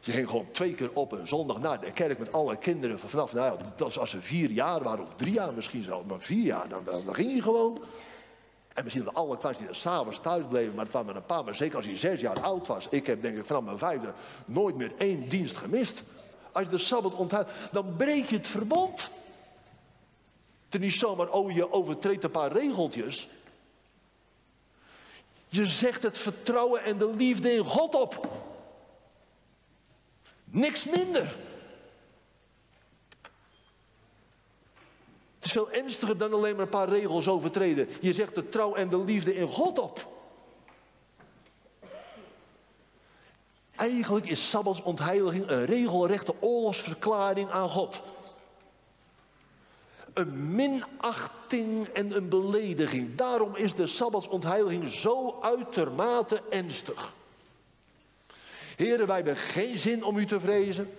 Je ging gewoon twee keer op een zondag naar de kerk met alle kinderen van vanaf, nou ja, dat was als ze vier jaar waren of drie jaar misschien zelfs, maar vier jaar, dan, dan, dan ging je gewoon. En misschien dat alle kleinste die er s'avonds thuis bleven, maar het waren maar een paar, maar zeker als hij zes jaar oud was. Ik heb denk ik vanaf mijn vijfde nooit meer één dienst gemist. Als je de Sabbat onthoudt, dan breek je het verbond. Het is niet zomaar, oh je overtreedt een paar regeltjes. Je zegt het vertrouwen en de liefde in God op. Niks minder. Het is veel ernstiger dan alleen maar een paar regels overtreden. Je zegt de trouw en de liefde in God op. Eigenlijk is sabbatsontheiliging een regelrechte oorlogsverklaring aan God. Een minachting en een belediging. Daarom is de sabbatsontheiliging zo uitermate ernstig. Heren, wij hebben geen zin om u te vrezen.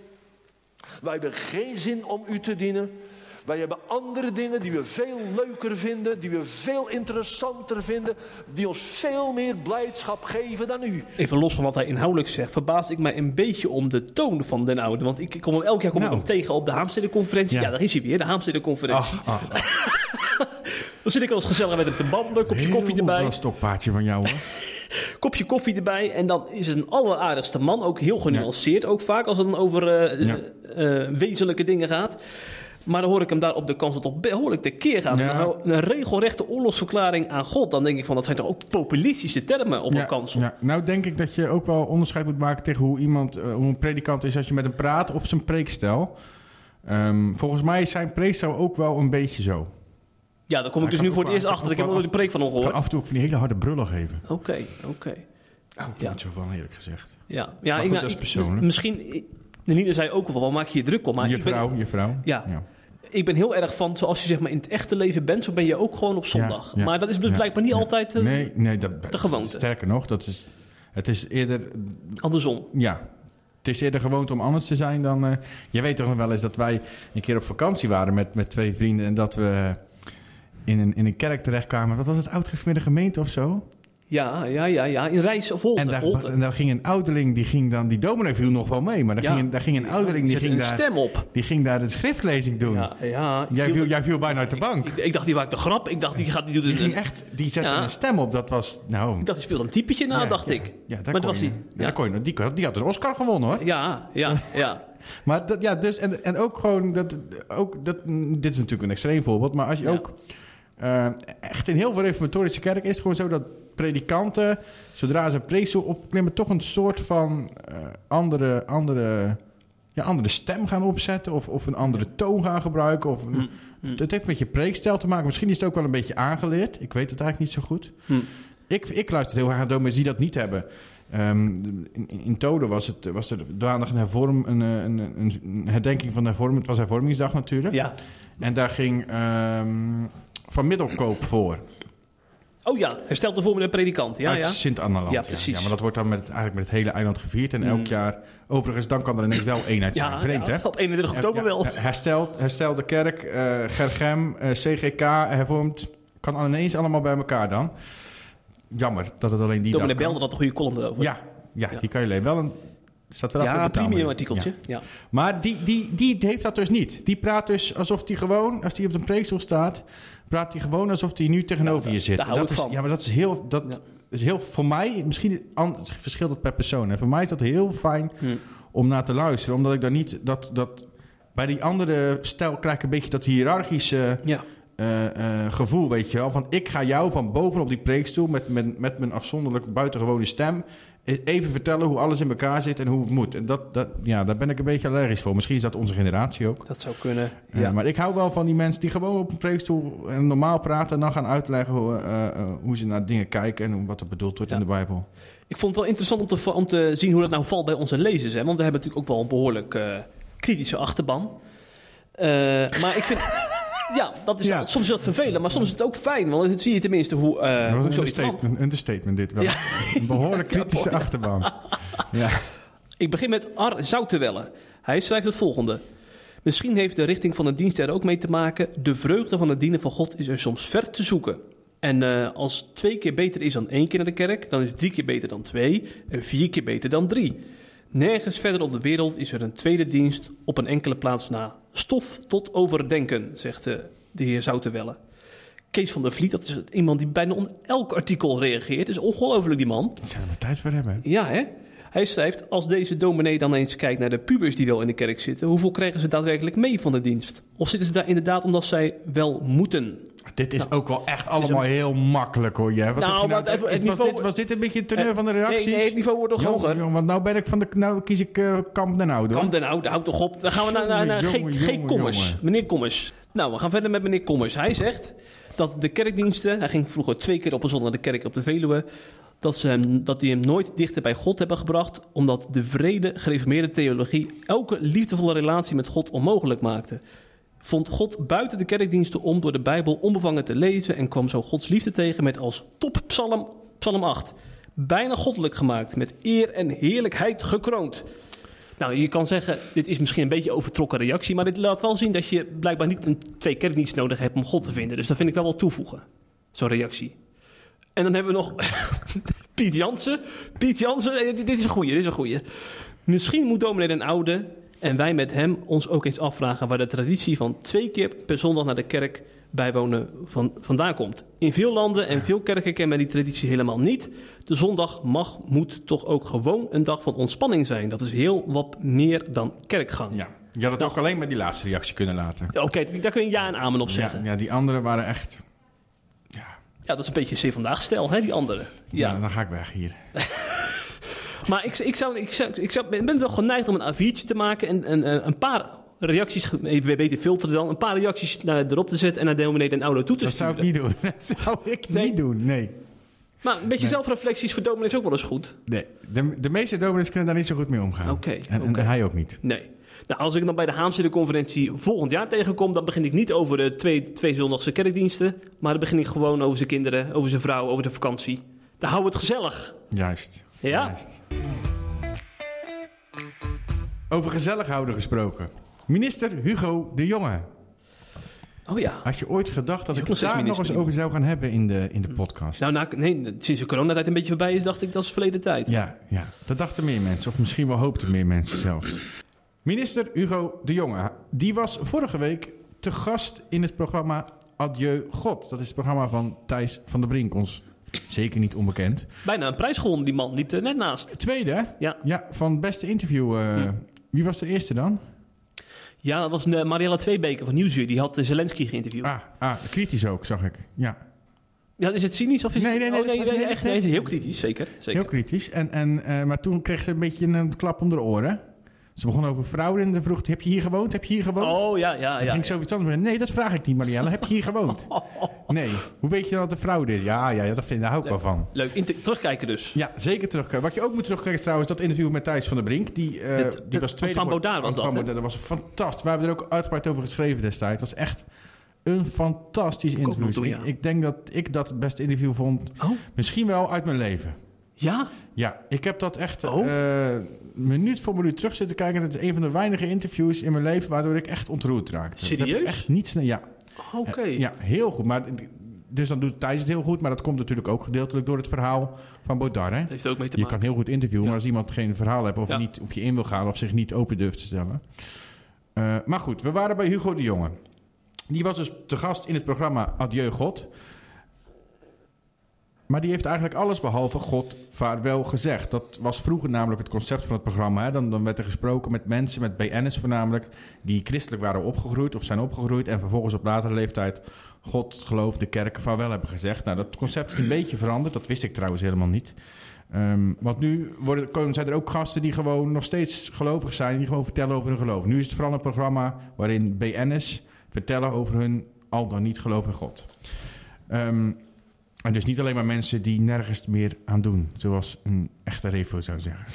Wij hebben geen zin om u te dienen. Wij hebben andere dingen die we veel leuker vinden, die we veel interessanter vinden, die ons veel meer blijdschap geven dan u. Even los van wat hij inhoudelijk zegt, verbaas ik mij een beetje om de toon van den oude. Want ik, kom hem elk jaar kom ik Nou. hem tegen op de Haamstede-conferentie. Ja. Ja. daar is hij weer, de Haamstede-conferentie. Ach, ach, Dan zit ik al eens gezellig met hem te babbelen, kopje koffie erbij. Een stokpaardje van jou hoor. kopje koffie erbij. En dan is het een alleraardigste man. Ook heel genuanceerd, ook vaak als het dan over eh, Ja. eh, eh, wezenlijke dingen gaat. Maar dan hoor ik hem daar op de kans op behoorlijk tekeer gaan. Ja. Een regelrechte oorlogsverklaring aan God. Dan denk ik van, dat zijn toch ook populistische termen op ja, een kansel. ja. Nou denk ik dat je ook wel onderscheid moet maken tegen hoe iemand, eh, hoe een predikant is als je met hem praat of zijn preekstijl. Ehm, volgens mij is zijn preekstijl ook wel een beetje zo. Ja, daar kom ik dus nu voor het eerst achter. Ik heb nog nooit een preek van hem gehoord. af en toe ook van die hele harde brullen geven. Oké, oké. Nou, ik Ja. niet zo van eerlijk gezegd. Ja, ja goed, ik, dat is persoonlijk. Misschien, Nina zei ook wel, waar maak je je druk om? Maar je ben- vrouw, je vrouw. Ja. ik ben heel erg van, zoals je zeg maar in het echte leven bent, zo ben je ook gewoon op zondag. Maar dat is ja, blijkbaar niet altijd eh, nee, nee, dat, de gewoonte. Sterker nog, dat is, het is eerder andersom. Ja. Het is eerder gewoonte om anders te zijn dan... eh je weet toch nog wel eens dat wij een keer op vakantie waren met, met twee vrienden... en dat we in een, in een kerk terechtkwamen. Wat was het? Oudgemeerde gemeente of zo? Ja, ja, ja, ja. In Rijs of Holte. En daar, Holte. en daar ging een ouderling, die ging dan... Die dominee viel nog wel mee, maar daar, Ja. ging, een, daar ging een ouderling... Die ging, een daar, stem op. die ging daar de schriftlezing doen. Ja, ja. Jij, viel, jij viel bijna uit de bank. Ik, ik dacht, die maakt een grap. Ik dacht, die gaat die doet Die ging echt... Die zette Ja. een stem op. Dat was... Nou... Ik dacht, die speelde een typetje na, ja, dacht ik. Ja, maar kon dat was je, ja, Ja. kon je, die, die had een Oscar gewonnen, hoor. Ja, ja, ja. Maar dat, ja, dus, en, en ook gewoon, dat, ook, dat, dit is natuurlijk een extreem voorbeeld, maar als je ook eh, echt in heel veel reformatorische kerken is het gewoon zo dat predikanten, zodra ze preekstoel opklimmen, toch een soort van eh, andere, andere, ja, andere stem gaan opzetten of, of een andere toon gaan gebruiken. Of een, Hm, hm. Het heeft met je preekstijl te maken. Misschien is het ook wel een beetje aangeleerd. Ik weet het eigenlijk niet zo goed. Hm. Ik, ik luister heel erg naar dominees die dat niet hebben. Ehm, in, in Toden was, het, was er maandag een, hervorm, een, een, een, een herdenking van de hervorming. Het was hervormingsdag natuurlijk. Ja. En daar ging ehm, Van Middelkoop voor. Oh ja, herstel de een predikant. Ja, uit ja. Sint-Annaland. Ja, precies. Ja, maar dat wordt dan met, eigenlijk met het hele eiland gevierd. En Mm. elk jaar... Overigens, dan kan er ineens wel eenheid zijn. Ja, Vreemd, ja, hè? op 31 oktober wel. ja, Herstel, herstel de kerk, eh Gergem, eh, CGK, hervormd. Kan ineens allemaal bij elkaar dan. Jammer dat het alleen die Dominee. Belder had een goede column erover. Ja, ja, die kan je lezen. Wel een... Staat wel ja betaalmuur. premium artikeltje. Ja. Ja. Maar die, die, die heeft dat dus niet. Die praat dus alsof hij gewoon, als hij op een preekstoel staat, praat hij gewoon alsof hij nu tegenover Ja, je zit. dat is, van. Ja, maar dat is heel, dat Ja. is heel voor mij, misschien verschilt het per persoon. En voor mij is dat heel fijn Hm. om naar te luisteren, omdat ik daar niet dat, dat bij die andere stijl krijg ik een beetje dat hiërarchische Ja. eh, eh, gevoel, weet je wel. Van ik ga jou van bovenop die preekstoel met, met, met mijn afzonderlijk buitengewone stem even vertellen hoe alles in elkaar zit en hoe het moet. En dat, dat, ja, daar ben ik een beetje allergisch voor. Misschien is dat onze generatie ook. Dat zou kunnen. Ja. Ja. maar ik hou wel van die mensen die gewoon op een preekstoel en normaal praten en dan gaan uitleggen hoe, eh, eh, hoe ze naar dingen kijken en hoe- wat er bedoeld wordt Ja. in de Bijbel. Ik vond het wel interessant om te, om te zien hoe dat nou valt bij onze lezers. Hè? Want we hebben natuurlijk ook wel een behoorlijk eh, kritische achterban. Eh, maar ik vind... Ja, dat is, Ja. soms is dat vervelend, maar soms is het ook fijn. Want dan zie je tenminste hoe, dat hoe een zoiets understatement, een understatement dit wel. Ja. Een behoorlijk kritische mooi. achterban. Ja. Ik begin met Ar Zoutewelle. Hij schrijft het volgende. Misschien heeft de richting van de dienst er ook mee te maken. De vreugde van het dienen van God is er soms ver te zoeken. En eh, als twee keer beter is dan één keer naar de kerk, dan is drie keer beter dan twee en vier keer beter dan drie. Nergens verder op de wereld is er een tweede dienst op een enkele plaats na. Stof tot overdenken, zegt eh, de heer Zoutewelle. Kees van der Vliet, dat is iemand die bijna op elk artikel reageert. is ongelooflijk, die man. Daar zijn we tijd voor hebben. Ja, hè? Hij schrijft, als deze dominee dan eens kijkt naar de pubers die wel in de kerk zitten, hoeveel krijgen ze daadwerkelijk mee van de dienst? Of zitten ze daar inderdaad omdat zij wel moeten? Dit is ook wel echt allemaal heel makkelijk hoor, jij. Wat Nou, je het- het was, niveau- dit, was dit een beetje een teneur Eh, van de reacties? Nee, nee, het niveau wordt nog Jongen, hoger. jongen, want nou ben ik van de, nou kies ik eh, Kamp den Oude. hoor. Kam den Oude, houd toch op. Dan gaan we naar, naar, naar Jongen, G. jongen, G. Kommers. Meneer Kommers. Nou, we gaan verder met meneer Kommers. Hij zegt dat de kerkdiensten... Hij ging vroeger twee keer op een zondag naar de kerk op de Veluwe... Dat, ze hem, dat die hem nooit dichter bij God hebben gebracht... omdat de vrede gereformeerde theologie... elke liefdevolle relatie met God onmogelijk maakte. Vond God buiten de kerkdiensten om door de Bijbel onbevangen te lezen... en kwam zo Gods liefde tegen met als toppsalm psalm 8... bijna goddelijk gemaakt, met eer en heerlijkheid gekroond... Nou, je kan zeggen, dit is misschien een beetje overtrokken reactie, maar dit laat wel zien dat je blijkbaar niet een twee kerkdiensten nodig hebt om God te vinden. Dus dat vind ik wel wel toevoegen, zo'n reactie. En dan hebben we nog Piet Jansen. Piet Jansen, eh, dit, dit is een goeie, dit is een goeie. Misschien moet dominee den Oude en wij met hem ons ook eens afvragen waar de traditie van twee keer per zondag naar de kerk bijwonen van, vandaan komt. In veel landen en veel kerken kennen men die traditie helemaal niet. De zondag mag, moet toch ook gewoon een dag van ontspanning zijn. Dat is heel wat meer dan kerkgang. Ja. Je had het Nou. ook alleen met die laatste reactie kunnen laten. Oké, daar kun je ja en amen op zeggen. Ja, ja, die anderen waren echt... Ja, dat is een beetje C vandaag stijl, hè, die andere. Ja. ja. dan ga ik weg hier. Maar ik, ik, zou, ik, zou, ik zou, ben wel geneigd om een A4'tje te maken en, en, en een paar reacties, beter filteren dan, een paar reacties naar, erop te zetten en naar den Oude toe te Dat zou sturen. ik niet doen. Dat zou ik Nee. niet doen, nee. Maar een beetje zelfreflectie is voor dominees ook wel eens goed. nee. De, de meeste dominees kunnen daar niet zo goed mee omgaan. Oké, En, en oké. hij ook niet. Nee. Nou, als ik dan bij de conferentie volgend jaar tegenkom, dan begin ik niet over de twee, twee zondagse kerkdiensten, maar dan begin ik gewoon over zijn kinderen, over zijn vrouw, over de vakantie. Dan houden we het gezellig. Juist. Ja? Juist. Over gezellig houden gesproken. Minister Hugo de Jonge. Oh ja. Had je ooit gedacht dat ik het daar nog eens over zou gaan hebben in de, in de podcast? Nou, na, nee, sinds de coronatijd een beetje voorbij is, dacht ik dat is verleden tijd. Ja, ja, dat dachten meer mensen. Of misschien wel hoopten meer mensen zelfs. Minister Hugo de Jonge, die was vorige week te gast in het programma Adieu God. Dat is het programma van Thijs van der Brink, ons zeker niet onbekend. Bijna een prijs gewonnen, die man liep er net naast. Tweede, hè? Ja. Ja, van beste interview eh, Hm. Wie was de eerste dan? Ja, dat was eh, Mariella Tweebeke van Nieuwsuur. Die had eh, Zelensky geïnterviewd. Ah, ah, kritisch ook, zag ik. Ja, Ja, is het cynisch of is Nee, het... nee, nee, oh, nee, nee, nee, echt, nee, heel kritisch, zeker. zeker. heel kritisch. En, en, eh, maar toen kreeg ze een beetje een klap onder de oren. Ze begon over fraude en dan vroeg heb je hier gewoond? Heb je hier gewoond? Oh, ja, ja, ja. ging ja. ik zoiets anders. Nee, dat vraag ik niet, Marielle. Heb je hier gewoond? Nee. Hoe weet je dat het een fraude is? Ja, ja, ja dat vind, daar hou ik wel van. Leuk, Inter- terugkijken dus. Ja, zeker terugkijken. Wat je ook moet terugkijken is trouwens, dat interview met Thijs van der Brink. Die, eh, Met- die was tweede... Van Baudard was van dat. Dat was fantastisch. We hebben er ook uitgebreid over geschreven destijds. Het was echt een fantastisch interview. doen, ja. ik denk dat ik dat het beste interview vond. Oh, Misschien wel uit mijn leven. ja? Ja, ik heb dat echt Oh. eh, minuut voor minuut terug zitten kijken. Het is een van de weinige interviews in mijn leven waardoor ik echt ontroerd raakte. Dat Serieus? Echt niet snel. Ja, Oké. ja, heel goed. Maar, dus dan doet Thijs het heel goed. Maar dat komt natuurlijk ook gedeeltelijk door het verhaal van Baudard. Hè? Dat heeft ook mee te Je maken. kan heel goed interviewen, Ja. maar als iemand geen verhaal heeft of Ja. niet op je in wil gaan of zich niet open durft te stellen. Eh, maar goed, we waren bij Hugo de Jonge. Die was dus te gast in het programma Adieu God. Maar die heeft eigenlijk alles behalve God vaarwel gezegd. Dat was vroeger namelijk het concept van het programma. Hè. Dan, dan werd er gesproken met mensen, met BN'ers voornamelijk, die christelijk waren opgegroeid of zijn opgegroeid en vervolgens op latere leeftijd God, geloof, de kerk vaarwel hebben gezegd. Nou, dat concept is een beetje veranderd. Dat wist ik trouwens helemaal niet. Ehm, want nu worden, komen, zijn er ook gasten die gewoon nog steeds gelovig zijn, die gewoon vertellen over hun geloof. Nu is het vooral een programma waarin BN'ers vertellen over hun al dan niet geloof in God. Ehm, en dus niet alleen maar mensen die nergens meer aan doen, zoals een echte revo zou zeggen.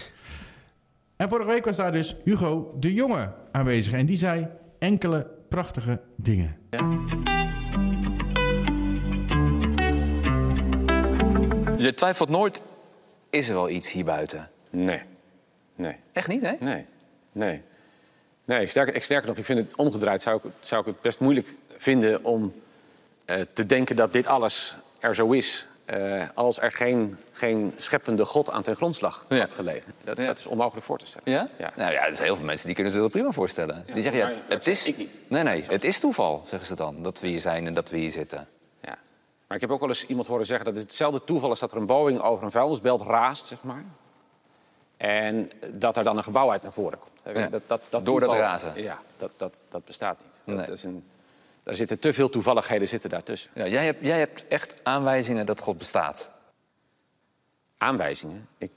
En vorige week was daar dus Hugo de Jonge aanwezig en die zei enkele prachtige dingen. Je twijfelt nooit, is er wel iets hier buiten? Nee. Nee. Echt niet, hè? Nee. Nee. Nee, sterker, ik- sterker nog, ik vind het omgedraaid. Zou ik, het- zou ik het best moeilijk vinden om eh, te denken dat dit alles er zo is. eh, als er geen, geen scheppende God aan ten grondslag Ja. had gelegen. Dat, Ja. dat is onmogelijk voor te stellen. Ja? Ja. Nou ja, er zijn heel veel mensen die kunnen zich dat prima voorstellen. die zeggen, ja, maar- het is... ik niet. Nee, nee, het is toeval, zeggen ze dan. Dat we hier zijn en dat we hier zitten. Ja. Maar ik heb ook wel eens iemand horen zeggen dat het hetzelfde toeval is dat er een Boeing over een vuilnisbelt raast, zeg maar. En dat er dan een gebouw uit naar voren komt. Ja. Dat, dat, dat Door dat razen. Ja, dat, dat, dat bestaat niet. Dat, Nee. dat is een, daar zitten te veel toevalligheden zitten daartussen. Ja, jij, hebt, jij hebt echt aanwijzingen dat God bestaat. Aanwijzingen. Ik,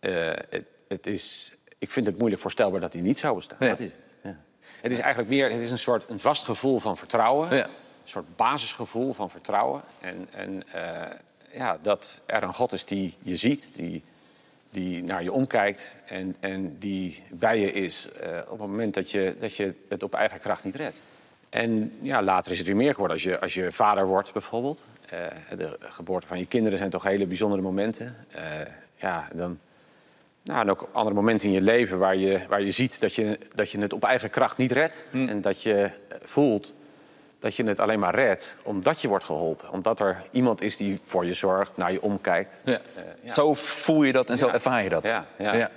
eh, het, het is, ik vind het moeilijk voorstelbaar dat die niet zou bestaan. Ja. Dat is het. Ja. Het is eigenlijk meer het is een soort een vast gevoel van vertrouwen. Ja. Een soort basisgevoel van vertrouwen. En, en eh, ja, dat er een God is die je ziet, die, die naar je omkijkt en, en die bij je is eh, op het moment dat je, dat je het op eigen kracht niet redt. En ja, later is het weer meer geworden. Als je, als je vader wordt bijvoorbeeld. eh, de geboorte van je kinderen zijn toch hele bijzondere momenten. Eh, ja, dan, nou, en ook andere momenten in je leven waar je, waar je ziet dat je, dat je het op eigen kracht niet redt. En dat je voelt dat je het alleen maar redt omdat je wordt geholpen. Omdat er iemand is die voor je zorgt, naar je omkijkt. Ja. Eh, ja. Zo voel je dat en zo ervaar je dat. Ja, ja.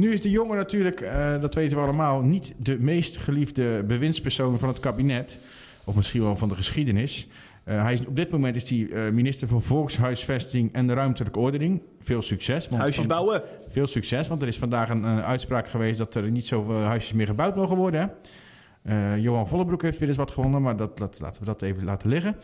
Nu is de jongen natuurlijk, eh, dat weten we allemaal, niet de meest geliefde bewindspersoon van het kabinet. Of misschien wel van de geschiedenis. Eh, hij is, op dit moment is hij eh, minister voor Volkshuisvesting en Ruimtelijke Ordening. Veel succes. want Huisjes van- bouwen. Veel succes, want er is vandaag een uitspraak geweest dat er niet zoveel huisjes meer gebouwd mogen worden. Johan Vollebroek heeft weer eens wat gewonnen, maar dat, dat, laten we dat even laten liggen.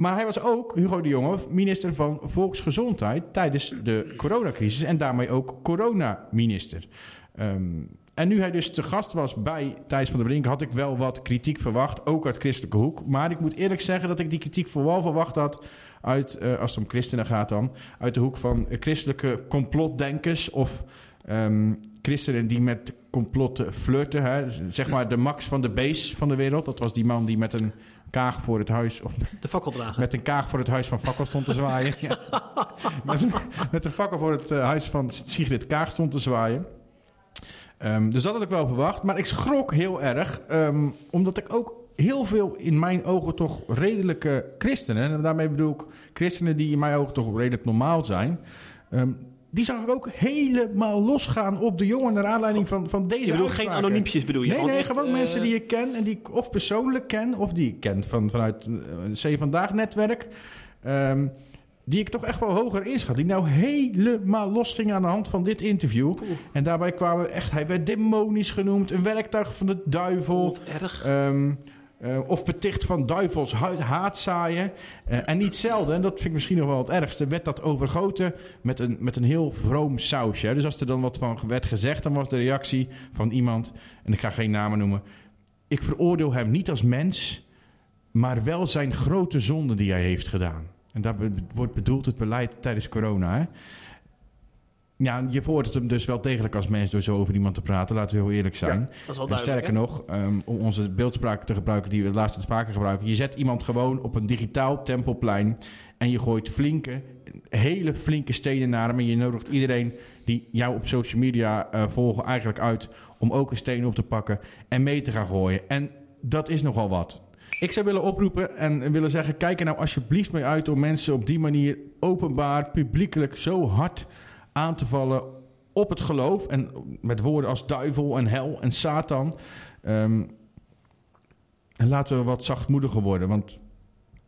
Maar hij was ook, Hugo de Jonge, minister van Volksgezondheid tijdens de coronacrisis en daarmee ook coronaminister. Ehm en nu hij dus te gast was bij Thijs van der Brink, had ik wel wat kritiek verwacht, ook uit christelijke hoek. Maar ik moet eerlijk zeggen dat ik die kritiek vooral verwacht had uit, eh, als het om christenen gaat dan, uit de hoek van christelijke complotdenkers of ehm, christenen die met complotten flirten. Hè. Zeg maar de Max van de Bees van de wereld. Dat was die man die met een kaag voor het huis, of De fakkeldrager. met een kaag voor het huis van Fakkel stond te zwaaien. Ja. met, een, met een fakkel voor het eh, huis van Sigrid Kaag stond te zwaaien. Ehm, dus dat had ik wel verwacht. Maar ik schrok heel erg. ehm, omdat ik ook heel veel in mijn ogen toch redelijke christenen... en daarmee bedoel ik christenen die in mijn ogen toch redelijk normaal zijn... ehm, die zag ik ook helemaal losgaan op de jongen... naar aanleiding van, van deze Je bedoelt geen anoniempjes bedoel je? Nee, Gewoon nee, gewoon eh, mensen die ik ken en die ik of persoonlijk ken... of die ik ken van, vanuit eh, een C Vandaag netwerk... Ehm, die ik toch echt wel hoger inschat. Die nou helemaal los ging aan de hand van dit interview. En daarbij kwamen echt, hij werd demonisch genoemd, een werktuig van de duivel. Wat erg. Ehm, eh, of beticht van duivels haatzaaien. Eh, en niet zelden, en dat vind ik misschien nog wel het ergste, werd dat overgoten met een, met een heel vroom sausje. Dus als er dan wat van werd gezegd, dan was de reactie van iemand, en ik ga geen namen noemen. Ik veroordeel hem niet als mens, maar wel zijn grote zonde die hij heeft gedaan. En daar wordt bedoeld het beleid tijdens corona. Hè? Ja, je veroordeelt hem dus wel degelijk als mens door zo over iemand te praten. Laten we heel eerlijk zijn. En duidelijk. sterker hè? nog, ehm, om onze beeldspraak te gebruiken die we laatst het vaker gebruiken. Je zet iemand gewoon op een digitaal tempelplein en je gooit flinke, hele flinke stenen naar hem. En je nodigt iedereen die jou op social media eh, volgen eigenlijk uit om ook een steen op te pakken en mee te gaan gooien. En dat is nogal wat. Ik zou willen oproepen en willen zeggen: kijk er nou alsjeblieft mee uit om mensen op die manier openbaar, publiekelijk zo hard aan te vallen op het geloof. En met woorden als duivel en hel en Satan. Ehm, en laten we wat zachtmoediger worden. Want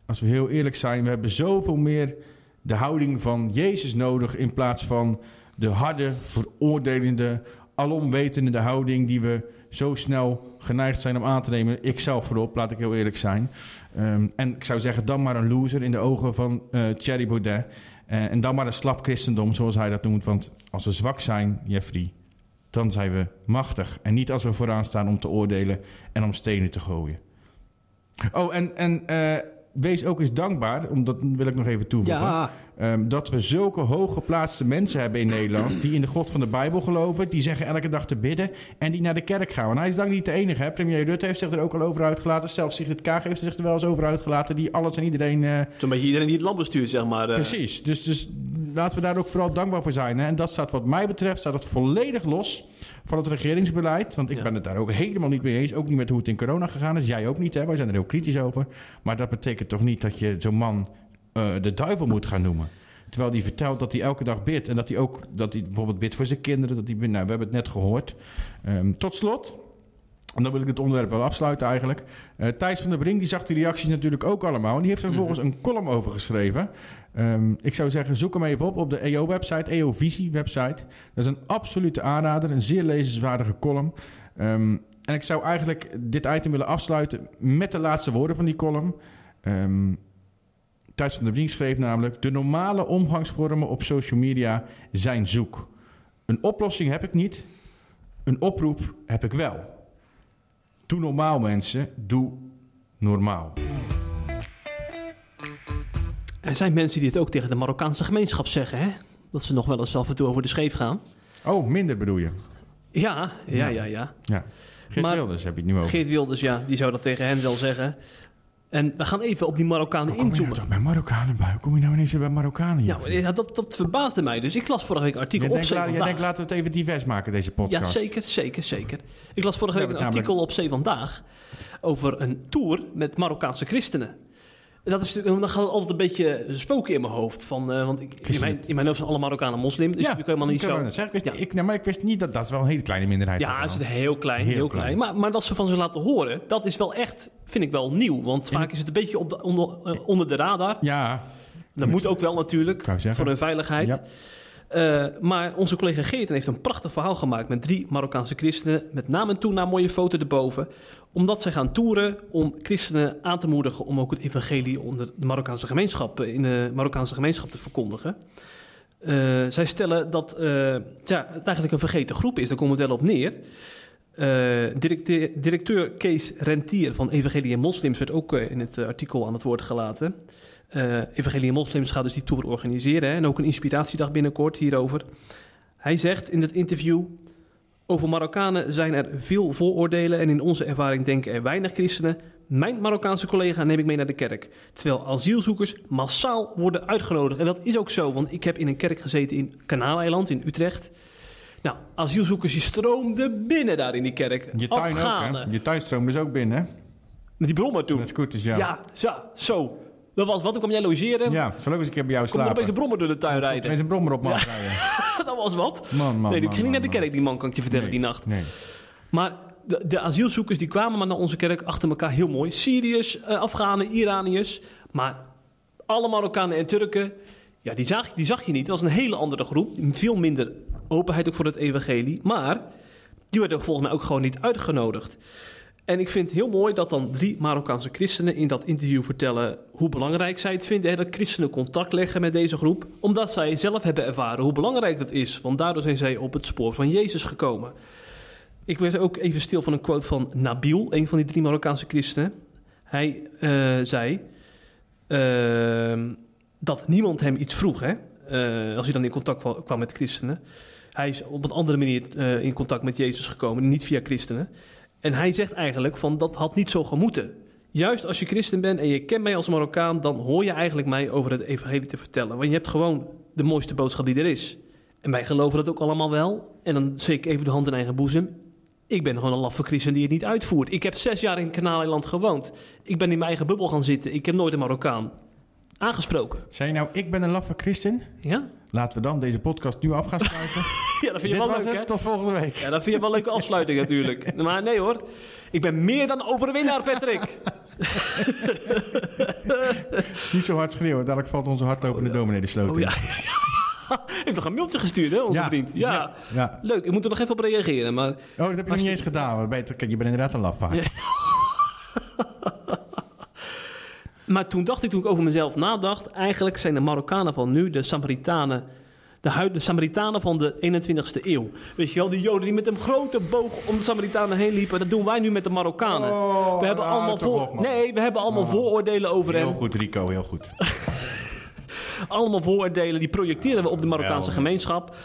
als we heel eerlijk zijn, we hebben zoveel meer de houding van Jezus nodig. In plaats van de harde, veroordelende, alomwetende houding die we zo snel geneigd zijn om aan te nemen. Ik zelf voorop, laat ik heel eerlijk zijn. Ehm, en ik zou zeggen, dan maar een loser in de ogen van eh Thierry Baudet. Eh, en dan maar een slap christendom, zoals hij dat noemt. Want als we zwak zijn, Jeffrey, dan zijn we machtig. En niet als we vooraan staan om te oordelen en om stenen te gooien. Oh, en, en eh, wees ook eens dankbaar, om dat wil ik nog even toevoegen. Ja, Ehm, dat we zulke hooggeplaatste mensen hebben in Nederland. die in de God van de Bijbel geloven. die zeggen elke dag te bidden. en die naar de kerk gaan. Want hij is dan niet de enige. Hè? Premier Rutte heeft zich er ook al over uitgelaten. Zelfs Sigrid Kaag heeft zich er wel eens over uitgelaten. die alles en iedereen. eh, zo'n beetje iedereen die het land bestuurt, zeg maar. eh. Precies. Dus, dus laten we daar ook vooral dankbaar voor zijn. Hè? En dat staat, wat mij betreft, staat het volledig los van het regeringsbeleid. Want ik Ja. ben het daar ook helemaal niet mee eens. Ook niet met hoe het in corona gegaan is. Jij ook niet, hè? Wij zijn er heel kritisch over. Maar dat betekent toch niet dat je zo'n man eh, de duivel moet gaan noemen. Terwijl hij vertelt dat hij elke dag bidt. En dat hij ook dat hij bijvoorbeeld bidt voor zijn kinderen. Dat hij, nou, we hebben het net gehoord. Ehm, tot slot. En dan wil ik het onderwerp wel afsluiten eigenlijk. Eh Thijs van der Brink die zag die reacties natuurlijk ook allemaal. En die heeft er vervolgens een column over geschreven. Ehm, ik zou zeggen, zoek hem even op op de EO-website, EO-visie-website. Dat is een absolute aanrader, een zeer lezenswaardige column. Ehm, en ik zou eigenlijk dit item willen afsluiten met de laatste woorden van die column. Ehm Thijs van der Brink schreef namelijk... De normale omgangsvormen op social media zijn zoek. Een oplossing heb ik niet. Een oproep heb ik wel. Doe normaal, mensen. Doe normaal. Er zijn mensen die het ook tegen de Marokkaanse gemeenschap zeggen, hè? Dat ze nog wel eens af en toe over de scheef gaan. Oh, minder bedoel je? Ja, ja, ja, ja. Ja. Geert Maar- Wilders heb je het nu over. Geert Wilders, ja, die zou dat tegen hen wel zeggen. En we gaan even op die Marokkanen Hoe kom je nou inzoomen. toch bij Marokkanen bij? Hoe kom je nou ineens weer bij Marokkanen? Ja, maar ja, dat, dat verbaasde mij. Dus ik las vorige week een jij, artikel op denkt, jij denkt, laten we het even divers maken, deze Ja, podcast. zeker, zeker, zeker. Ik las vorige Ja, week een namelijk- artikel op Zee Vandaag over een tour met Marokkaanse christenen. Dat is natuurlijk, dan gaat het altijd een beetje spoken in mijn hoofd. Van, eh, want ik, in, mijn, in mijn hoofd zijn alle Marokkanen moslim. Dus natuurlijk helemaal niet zo. ik wist, Ja. ik, nou, maar ik wist niet dat dat is wel een hele kleine minderheid Ja, is. het is heel klein, heel, Heel klein. klein. Maar, maar dat ze van ze laten horen, dat is wel echt, vind ik wel nieuw. Want vaak is het een beetje op de, onder, eh, onder de radar. Ja, Dat moet ook wel natuurlijk, voor hun veiligheid. Ja. Eh, maar onze collega Geerten heeft een prachtig verhaal gemaakt met drie Marokkaanse christenen. Met naam en toenaam mooie foto erboven. Omdat zij gaan toeren om christenen aan te moedigen om ook het evangelie onder de Marokkaanse gemeenschap, eh, in de Marokkaanse gemeenschap te verkondigen. Eh, zij stellen dat ja, het eigenlijk een vergeten groep is. Daar komt het wel op neer. Eh, directeur, directeur Kees Rentier van Evangelie en Moslims werd ook eh, in het eh, artikel aan het woord gelaten. Evangelie en Moslims gaat dus die tour organiseren en ook een inspiratiedag binnenkort hierover. Hij zegt in het interview: Over Marokkanen zijn er veel vooroordelen en in onze ervaring denken er weinig christenen. Mijn Marokkaanse collega neem ik mee naar de kerk. Terwijl asielzoekers massaal worden uitgenodigd. En dat is ook zo, want ik heb in een kerk gezeten in Kanaaleiland in Utrecht. Nou, asielzoekers die stroomden binnen daar in die kerk. je tuin ook, Afghanen. hè? Je tuin stroomt dus ook binnen, hè? Met die brommer toen. Met scooters, ja. Ja, zo, zo. Dat was wat, toen kwam jij logeren. Ja, zal ook eens een keer bij jou Kom slapen. opeens een brommer door de tuin rijden. is een brommer op me afrijden. dat was wat. Man, man, nee, die man, ging niet naar de man, kerk, die man, kan ik je vertellen, Nee, die nacht. Nee. Maar de, de asielzoekers die kwamen maar naar onze kerk achter elkaar heel mooi. Syriërs, eh, Afghanen, Iraniërs. Maar alle Marokkanen en Turken, Ja, die zag, die zag je niet. Dat was een hele andere groep. Veel minder openheid ook voor het evangelie. Maar die werden volgens mij ook gewoon niet uitgenodigd. En ik vind het heel mooi dat dan drie Marokkaanse christenen in dat interview vertellen hoe belangrijk zij het vinden hè, dat christenen contact leggen met deze groep. Omdat zij zelf hebben ervaren hoe belangrijk dat is. Want daardoor zijn zij op het spoor van Jezus gekomen. Ik werd ook even stil van een quote van Nabil, een van die drie Marokkaanse christenen. Hij eh, zei ehm, dat niemand hem iets vroeg, hè? Eh, als hij dan in contact kwa- kwam met christenen. Hij is op een andere manier eh, in contact met Jezus gekomen, niet via christenen. En hij zegt eigenlijk van dat had niet zo gemoeten. Juist als je christen bent en je kent mij als Marokkaan, dan hoor je eigenlijk mij over het evangelie te vertellen. Want je hebt gewoon de mooiste boodschap die er is. En wij geloven dat ook allemaal wel. En dan steek ik even de hand in eigen boezem. Ik ben gewoon een laffe christen die het niet uitvoert. Ik heb zes jaar in Kanaaleiland gewoond. Ik ben in mijn eigen bubbel gaan zitten. Ik heb nooit een Marokkaan aangesproken. Zei je nou, ik ben een laffe christen? Ja? Laten we dan deze podcast nu af gaan sluiten. Ja, dat vind je Dit wel leuk, hè? tot volgende week. Ja, dat vind je wel een leuke afsluiting natuurlijk. Maar nee hoor, ik ben meer dan overwinnaar, Patrick. Niet zo hard schreeuwen, dadelijk valt onze hardlopende dominee de sloot Oh ja. Heeft nog een mailtje gestuurd, hè, onze Ja. vriend. Ja. Ja. Leuk, ik moet er nog even op reageren. Maar Oh, dat heb je nog niet eens gedaan. Kijk, je bent inderdaad een lafaard. Maar toen dacht ik, toen ik over mezelf nadacht, eigenlijk zijn de Marokkanen van nu de Samaritanen, de, huid, de Samaritanen van de 21ste eeuw. Weet je wel, die Joden die met een grote boog om de Samaritanen heen liepen, dat doen wij nu met de Marokkanen. Oh, we hebben ah, allemaal, voor, op, nee, we hebben allemaal Oh. vooroordelen over Heel hen. goed, Rico, heel goed. Allemaal vooroordelen, die projecteren we op de Marokkaanse gemeenschap.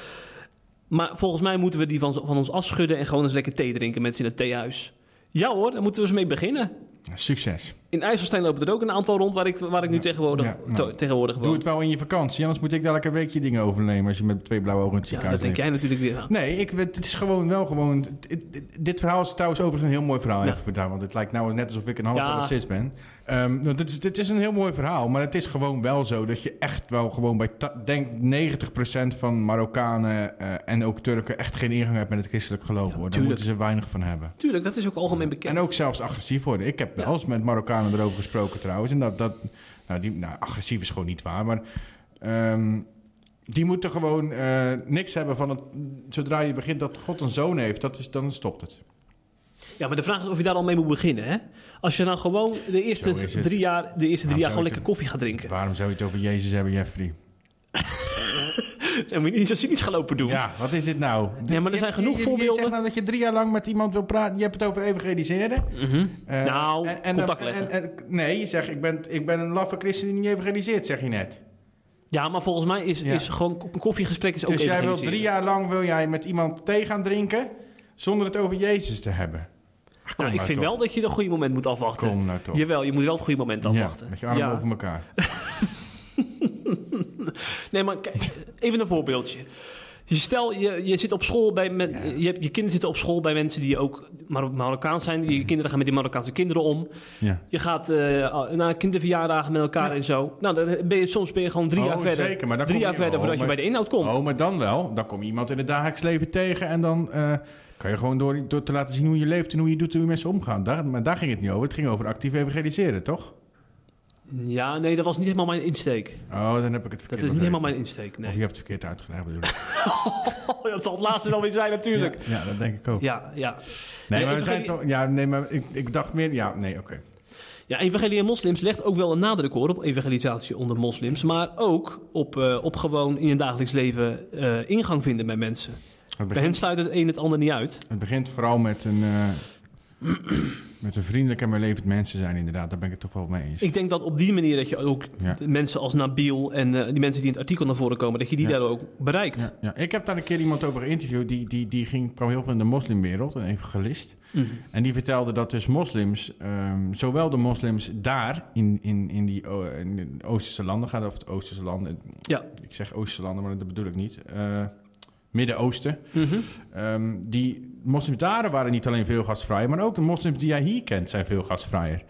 Maar volgens mij moeten we die van, van ons afschudden en gewoon eens lekker thee drinken met z'n in het theehuis. Ja hoor, daar moeten we eens mee beginnen. Succes. In IJsselstein lopen er ook een aantal rond waar ik, waar ik nu tegenwoordig, Ja, nou, tegenwoordig woon. Doe het wel in je vakantie, anders moet ik dadelijk een weekje dingen overnemen als je met twee blauwe ogen in het Ja, ziekenhuis dat denk jij natuurlijk weer aan. Nee, ik, het is gewoon wel gewoon... Dit, verhaal is trouwens overigens een heel mooi verhaal. Ja. Even vertellen, want het lijkt nou net alsof ik een half Ja. racist ben. Ehm, nou, dit, is, dit is een heel mooi verhaal, maar het is gewoon wel zo dat je echt wel gewoon bij, denk 90% van Marokkanen eh, en ook Turken echt geen ingang hebt met het christelijk geloof. hoor. Daar moeten ze weinig van hebben. Tuurlijk, dat is ook algemeen bekend. En ook zelfs agressief worden. Ik heb wel eens met Marokkanen erover gesproken trouwens. En dat, dat nou, die, nou, agressief is gewoon niet waar, maar ehm, die moeten gewoon eh, niks hebben van het. Zodra je begint dat God een zoon heeft, dat is, dan stopt het. Ja, maar de vraag is of je daar al mee moet beginnen. Hè? Als je nou gewoon de eerste drie jaar, de eerste drie jaar gewoon lekker koffie gaat drinken. Waarom zou je het over Jezus hebben, Jeffrey? Dan moet je niet zo cynisch gaan lopen doen. Ja, wat is dit nou? Nee, maar er zijn Je- genoeg je, voorbeelden. Je zegt nou dat je drie jaar lang met iemand wil praten. Je hebt het over evangeliseren. Eh, Nou, en- leggen. en- nee, je zegt ik ben, ik ben een laffe christen die niet evangeliseert, zeg je net. Ja, maar volgens mij is, Ja. is gewoon een koffiegesprek is ook Dus jij wil drie jaar lang wil jij met iemand thee gaan drinken zonder het over Jezus te hebben. Nou, ik nou vind toch. wel dat je een goede moment moet afwachten. Kom nou toch. Jawel, je moet wel het goede moment afwachten. Ja, met je armen Ja. over elkaar. Nee, maar kijk, even een voorbeeldje. Je Stel, je, je zit op school bij... Met, je, je kinderen zitten op school bij mensen die ook Mar Marokkaans zijn. Je kinderen gaan met die Marokkaanse kinderen om. Ja. Je gaat eh, naar kinderverjaardagen met elkaar en zo. Nou, dan ben je, soms ben je gewoon drie Oh, jaar verder. zeker, maar dan drie kom jaar je- verder oh, voordat je maar- bij de inhoud komt. Oh, maar dan wel. Dan kom je iemand in het dagelijks leven tegen en dan eh, kan je gewoon door, door te laten zien hoe je leeft en hoe je doet en hoe je mensen omgaan. Daar, maar daar ging het niet over. Het ging over actief evangeliseren, toch? Ja, nee, dat was niet helemaal mijn insteek. Oh, dan heb ik het verkeerd Dat is niet begrepen. helemaal mijn insteek, Of nee. je hebt het verkeerd uitgelegd, bedoel ik. Oh, dat zal het laatste wel weer zijn natuurlijk. Ja, ja, dat denk ik ook. Ja, ja. Nee, Ja, maar we ik zijn toch... Ja, nee, maar ik, ik dacht meer... Ja, nee, oké. Ja, evangelie en moslims legt ook wel een nadruk hoor op evangelisatie onder moslims. Maar ook op, eh, op gewoon in het dagelijks leven eh, ingang vinden bij mensen. Het Bij hen begint, sluit het een het ander niet uit. het begint vooral met een... eh, met een vriendelijk en levend mensen zijn, inderdaad. Daar ben ik het toch wel mee eens. Ik denk dat op die manier dat je ook Ja. mensen als Nabil en eh, die mensen die in het artikel naar voren komen, dat je die Ja. daar ook bereikt. Ja. Ik heb daar een keer iemand over geïnterviewd. Die, die, die ging, kwam heel veel in de moslimwereld, een evangelist. Mhm. En die vertelde dat dus moslims, ehm, zowel de moslims daar in, in, in die in Oosterse landen gaan, of de Oosterse landen, Ja. ik zeg Oosterse landen, maar dat bedoel ik niet. eh, Midden-Oosten. Mhm. Ehm, die moslims daar waren niet alleen veel gastvrijer, maar ook de moslims die jij hier kent zijn veel gastvrijer.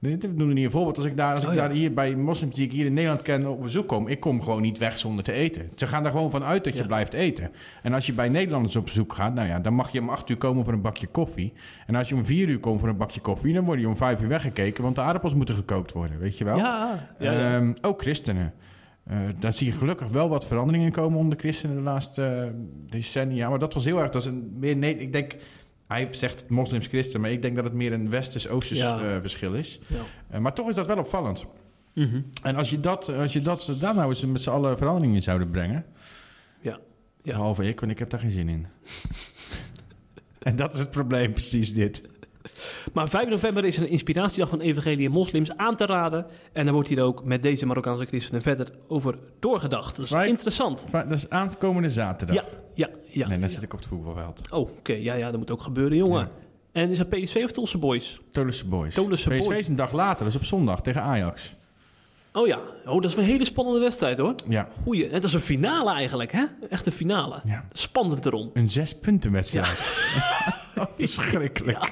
Ik noem niet een voorbeeld. Als ik, daar, als ik Oh, ja. daar hier bij moslims die ik hier in Nederland ken op bezoek kom, ik kom gewoon niet weg zonder te eten. Ze gaan er gewoon van uit dat je Ja. blijft eten. En als je bij Nederlanders op bezoek gaat, nou ja, dan mag je om acht uur komen voor een bakje koffie. En als je om vier uur komt voor een bakje koffie, dan word je om vijf uur weggekeken, want de aardappels moeten gekookt worden, weet je wel? Ja, ja, ja. Ehm, ook christenen. Eh, daar zie je gelukkig wel wat veranderingen komen onder christenen de laatste eh, decennia. Maar dat was heel erg, dat is een meer, nee, ik denk, hij zegt moslims-christen, maar ik denk dat het meer een westers-oosters Ja. eh, verschil is. Ja. Maar toch is dat wel opvallend. Mhm. En als je dat, als je dat daar nou eens met z'n allen veranderingen in zouden brengen. Ja. Ja. Behalve ik, want ik heb daar geen zin in. en dat is het probleem, precies dit. Maar 5 november is een inspiratiedag van evangelie en moslims aan te raden. En daar wordt hier ook met deze Marokkaanse christenen verder over doorgedacht. Dat is Vijf- interessant. Dat is aankomende zaterdag. Ja, ja, ja. nee, dan ja. zit ik op het voetbalveld. Oh, oké. Ja, ja, dat moet ook gebeuren, jongen. Ja. En is dat PSV of Tolse Boys? Tolense Boys. Tolense PSV Boys. is een dag later, dat is op zondag tegen Ajax. Oh ja. Oh, dat is een hele spannende wedstrijd, hoor. Ja, Goeie. Het is een finale eigenlijk, hè? Echt een finale. Ja. Spannend erom. een zespuntenwedstrijd. Verschrikkelijk. Ja.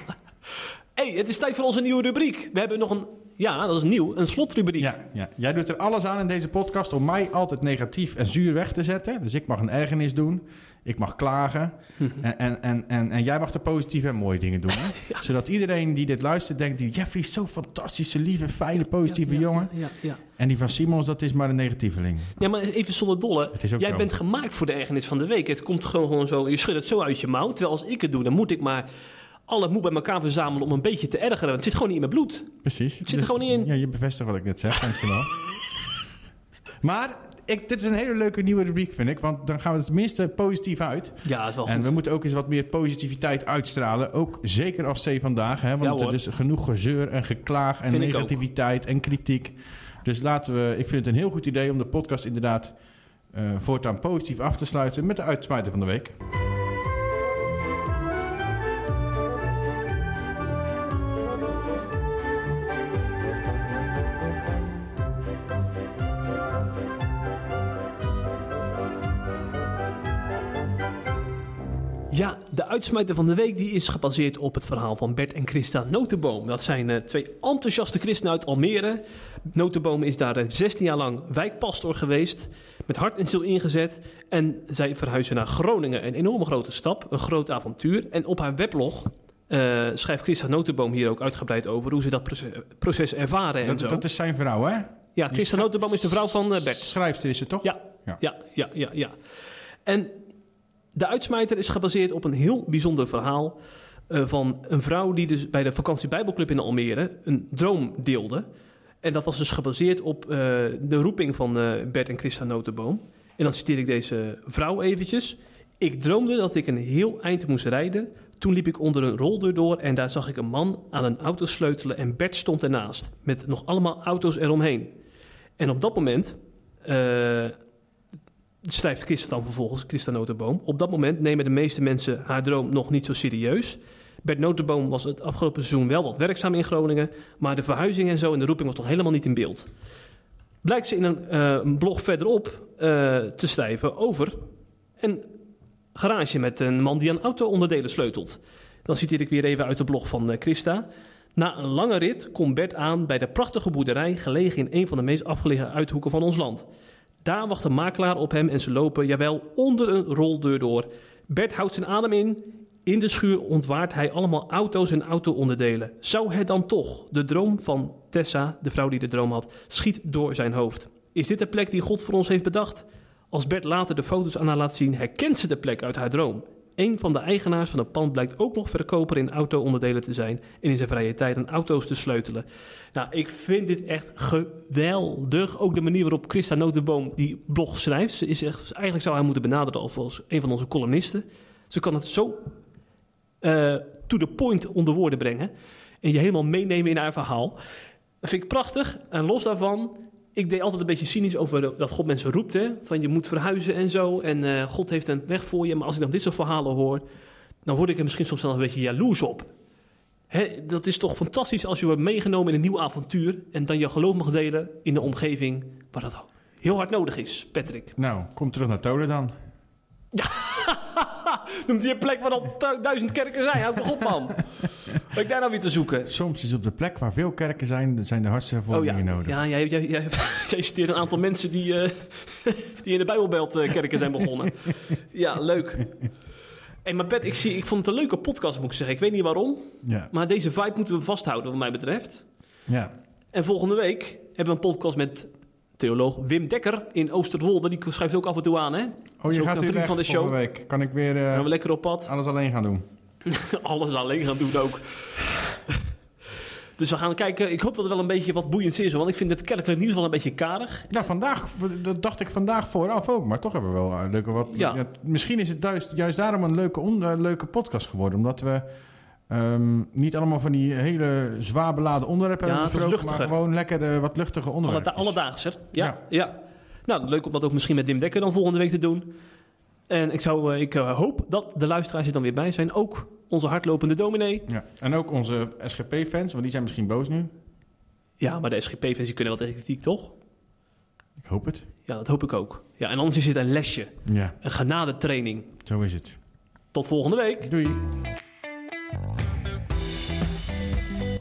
Hey, het is tijd voor onze nieuwe rubriek. We hebben nog een... Ja, dat is nieuw. Een slotrubriek. Ja, ja. Jij doet er alles aan in deze podcast om mij altijd negatief en zuur weg te zetten. Dus ik mag een ergernis doen. Ik mag klagen. en, en, en, en, en jij mag de positieve en mooie dingen doen. Hè? Zodat iedereen die dit luistert denkt... die Jeffrey is zo'n fantastische, lieve, fijne, positieve jongen. Ja, ja. En die van Simons, dat is maar een negatieveling. Ja, maar even zonder dolle. Jij zo. bent gemaakt voor de ergernis van de week. Het komt gewoon, gewoon zo. Je schudt het zo uit je mouw. Terwijl als ik het doe, dan moet ik maar alle moed bij elkaar verzamelen om een beetje te ergeren. Want het zit gewoon niet in mijn bloed. Precies. zit er gewoon niet in. Ja, je bevestigt wat ik net zeg. Dankjewel. maar ik, dit is een hele leuke nieuwe rubriek, vind ik. Want dan gaan we er tenminste positief uit. Ja, dat is wel En goed. we moeten ook eens wat meer positiviteit uitstralen. Ook zeker als C vandaag. Hè? Want er is genoeg gezeur en geklaag en Vind negativiteit en kritiek. Dus laten we... Ik vind het een heel goed idee om de podcast inderdaad... eh, voortaan positief af te sluiten met de uitsmijter van de week. Ja, de uitsmijter van de week die is gebaseerd op het verhaal van Bert en Christa Notenboom. Dat zijn eh, twee enthousiaste christenen uit Almere. Notenboom is daar eh, 16 jaar lang wijkpastor geweest. Met hart en ziel ingezet. En zij verhuizen naar Groningen. Een enorme grote stap, een groot avontuur. En op haar weblog eh, schrijft Christa Notenboom hier ook uitgebreid over hoe ze dat proces, proces ervaren en Dat, zo. dat is zijn vrouw, hè? ja, Christa Notenboom is de vrouw van eh, Bert. Schrijfster is ze toch? Ja, Ja. ja, ja, ja, ja. En de uitsmijter is gebaseerd op een heel bijzonder verhaal eh, van een vrouw die dus bij de vakantie Bijbelclub in Almere een droom deelde. En dat was dus gebaseerd op eh, de roeping van eh, Bert en Christa Notenboom. En dan citeer ik deze vrouw eventjes. Ik droomde dat ik een heel eind moest rijden. Toen liep ik onder een roldeur door en daar zag ik een man aan een auto sleutelen en Bert stond ernaast. Met nog allemaal auto's eromheen. En op dat moment schrijft Christa dan vervolgens, Christa Notenboom. Op dat moment nemen de meeste mensen haar droom nog niet zo serieus. Bert Notenboom was het afgelopen seizoen wel wat werkzaam in Groningen, maar de verhuizing en zo en de roeping was nog helemaal niet in beeld. Blijkt ze in een, eh, blog verderop eh, te schrijven over een garage met een man die aan auto-onderdelen sleutelt. Dan citeer ik weer even uit de blog van eh, Christa. Na een lange rit komt Bert aan bij de prachtige boerderij gelegen in een van de meest afgelegen uithoeken van ons land. Daar wacht een makelaar op hem en ze lopen, jawel, onder een roldeur door. Bert houdt zijn adem in. In de schuur ontwaart hij allemaal auto's en auto-onderdelen. Zou het dan toch, de droom van Tessa, de vrouw die de droom had, schiet door zijn hoofd. Is dit de plek die God voor ons heeft bedacht? Als Bert later de foto's aan haar laat zien, herkent ze de plek uit haar droom. Een van de eigenaars van het pand blijkt ook nog verkoper in auto-onderdelen te zijn en in zijn vrije tijd aan auto's te sleutelen. Nou, ik vind dit echt geweldig. Ook de manier waarop Christa Notenboom die blog schrijft. Is echt, eigenlijk zou hij moeten benaderen als, als een van onze columnisten. Ze kan het zo eh, to the point onder woorden brengen. En je helemaal meenemen in haar verhaal. Dat vind ik prachtig. En los daarvan, ik deed altijd een beetje cynisch over dat God mensen roept. Hè? Van je moet verhuizen en zo. En eh, God heeft een weg voor je. Maar als ik dan dit soort verhalen hoor, dan word ik er misschien soms wel een beetje jaloers op. Hè, dat is toch fantastisch als je wordt meegenomen in een nieuw avontuur. En dan je geloof mag delen in de omgeving waar dat heel hard nodig is, Patrick. Nou, kom terug naar Tolen dan. Noemt hij een plek waar al du- duizend kerken zijn? Houd toch op, man. Wat ik daar nou weer te zoeken? Soms is op de plek waar veel kerken zijn, zijn de hardste Oh ja, nodig. ja jij, jij, jij, jij citeert een aantal mensen die, eh, die in de Bijbelbelt kerken zijn begonnen. Ja, leuk. Hey, maar Pet, ik, zie, ik vond het een leuke podcast, moet ik zeggen. Ik weet niet waarom, Ja. maar deze vibe moeten we vasthouden, wat mij betreft. ja. En volgende week hebben we een podcast met theoloog Wim Dekker in Oosterwolde. Die schrijft ook af en toe aan, hè? Oh, je gaat een vriend van de show. volgende week. Kan ik weer eh, Gaan we lekker op pad. alles alleen gaan doen? Alles alleen gaan doen ook. dus we gaan kijken. Ik hoop dat er wel een beetje wat boeiends is. Want ik vind het kerkelijk nieuws wel een beetje karig. Ja, vandaag, dat dacht ik vandaag vooraf ook. Maar toch hebben we wel een leuke wat. Ja. ja, misschien is het juist, juist daarom een leuke, on- eh, leuke podcast geworden. Omdat we ehm, niet allemaal van die hele zwaar beladen onderwerpen Ja, het maar gewoon lekker eh, wat luchtige Alle, onderwerpen. alledaagser. Ja, Ja. ja. Nou, leuk om dat ook misschien met Wim Dekker dan volgende week te doen. En ik, zou, eh, ik eh, hoop dat de luisteraars er dan weer bij zijn. Ook onze hardlopende dominee. Ja. En ook onze SGP-fans, want die zijn misschien boos nu. Ja, maar de SGP-fans kunnen wel tegen kritiek, toch? Ik hoop het. Ja, dat hoop ik ook. Ja, en anders is het een lesje. Ja, Een genadetraining. zo is het. Tot volgende week. Doei.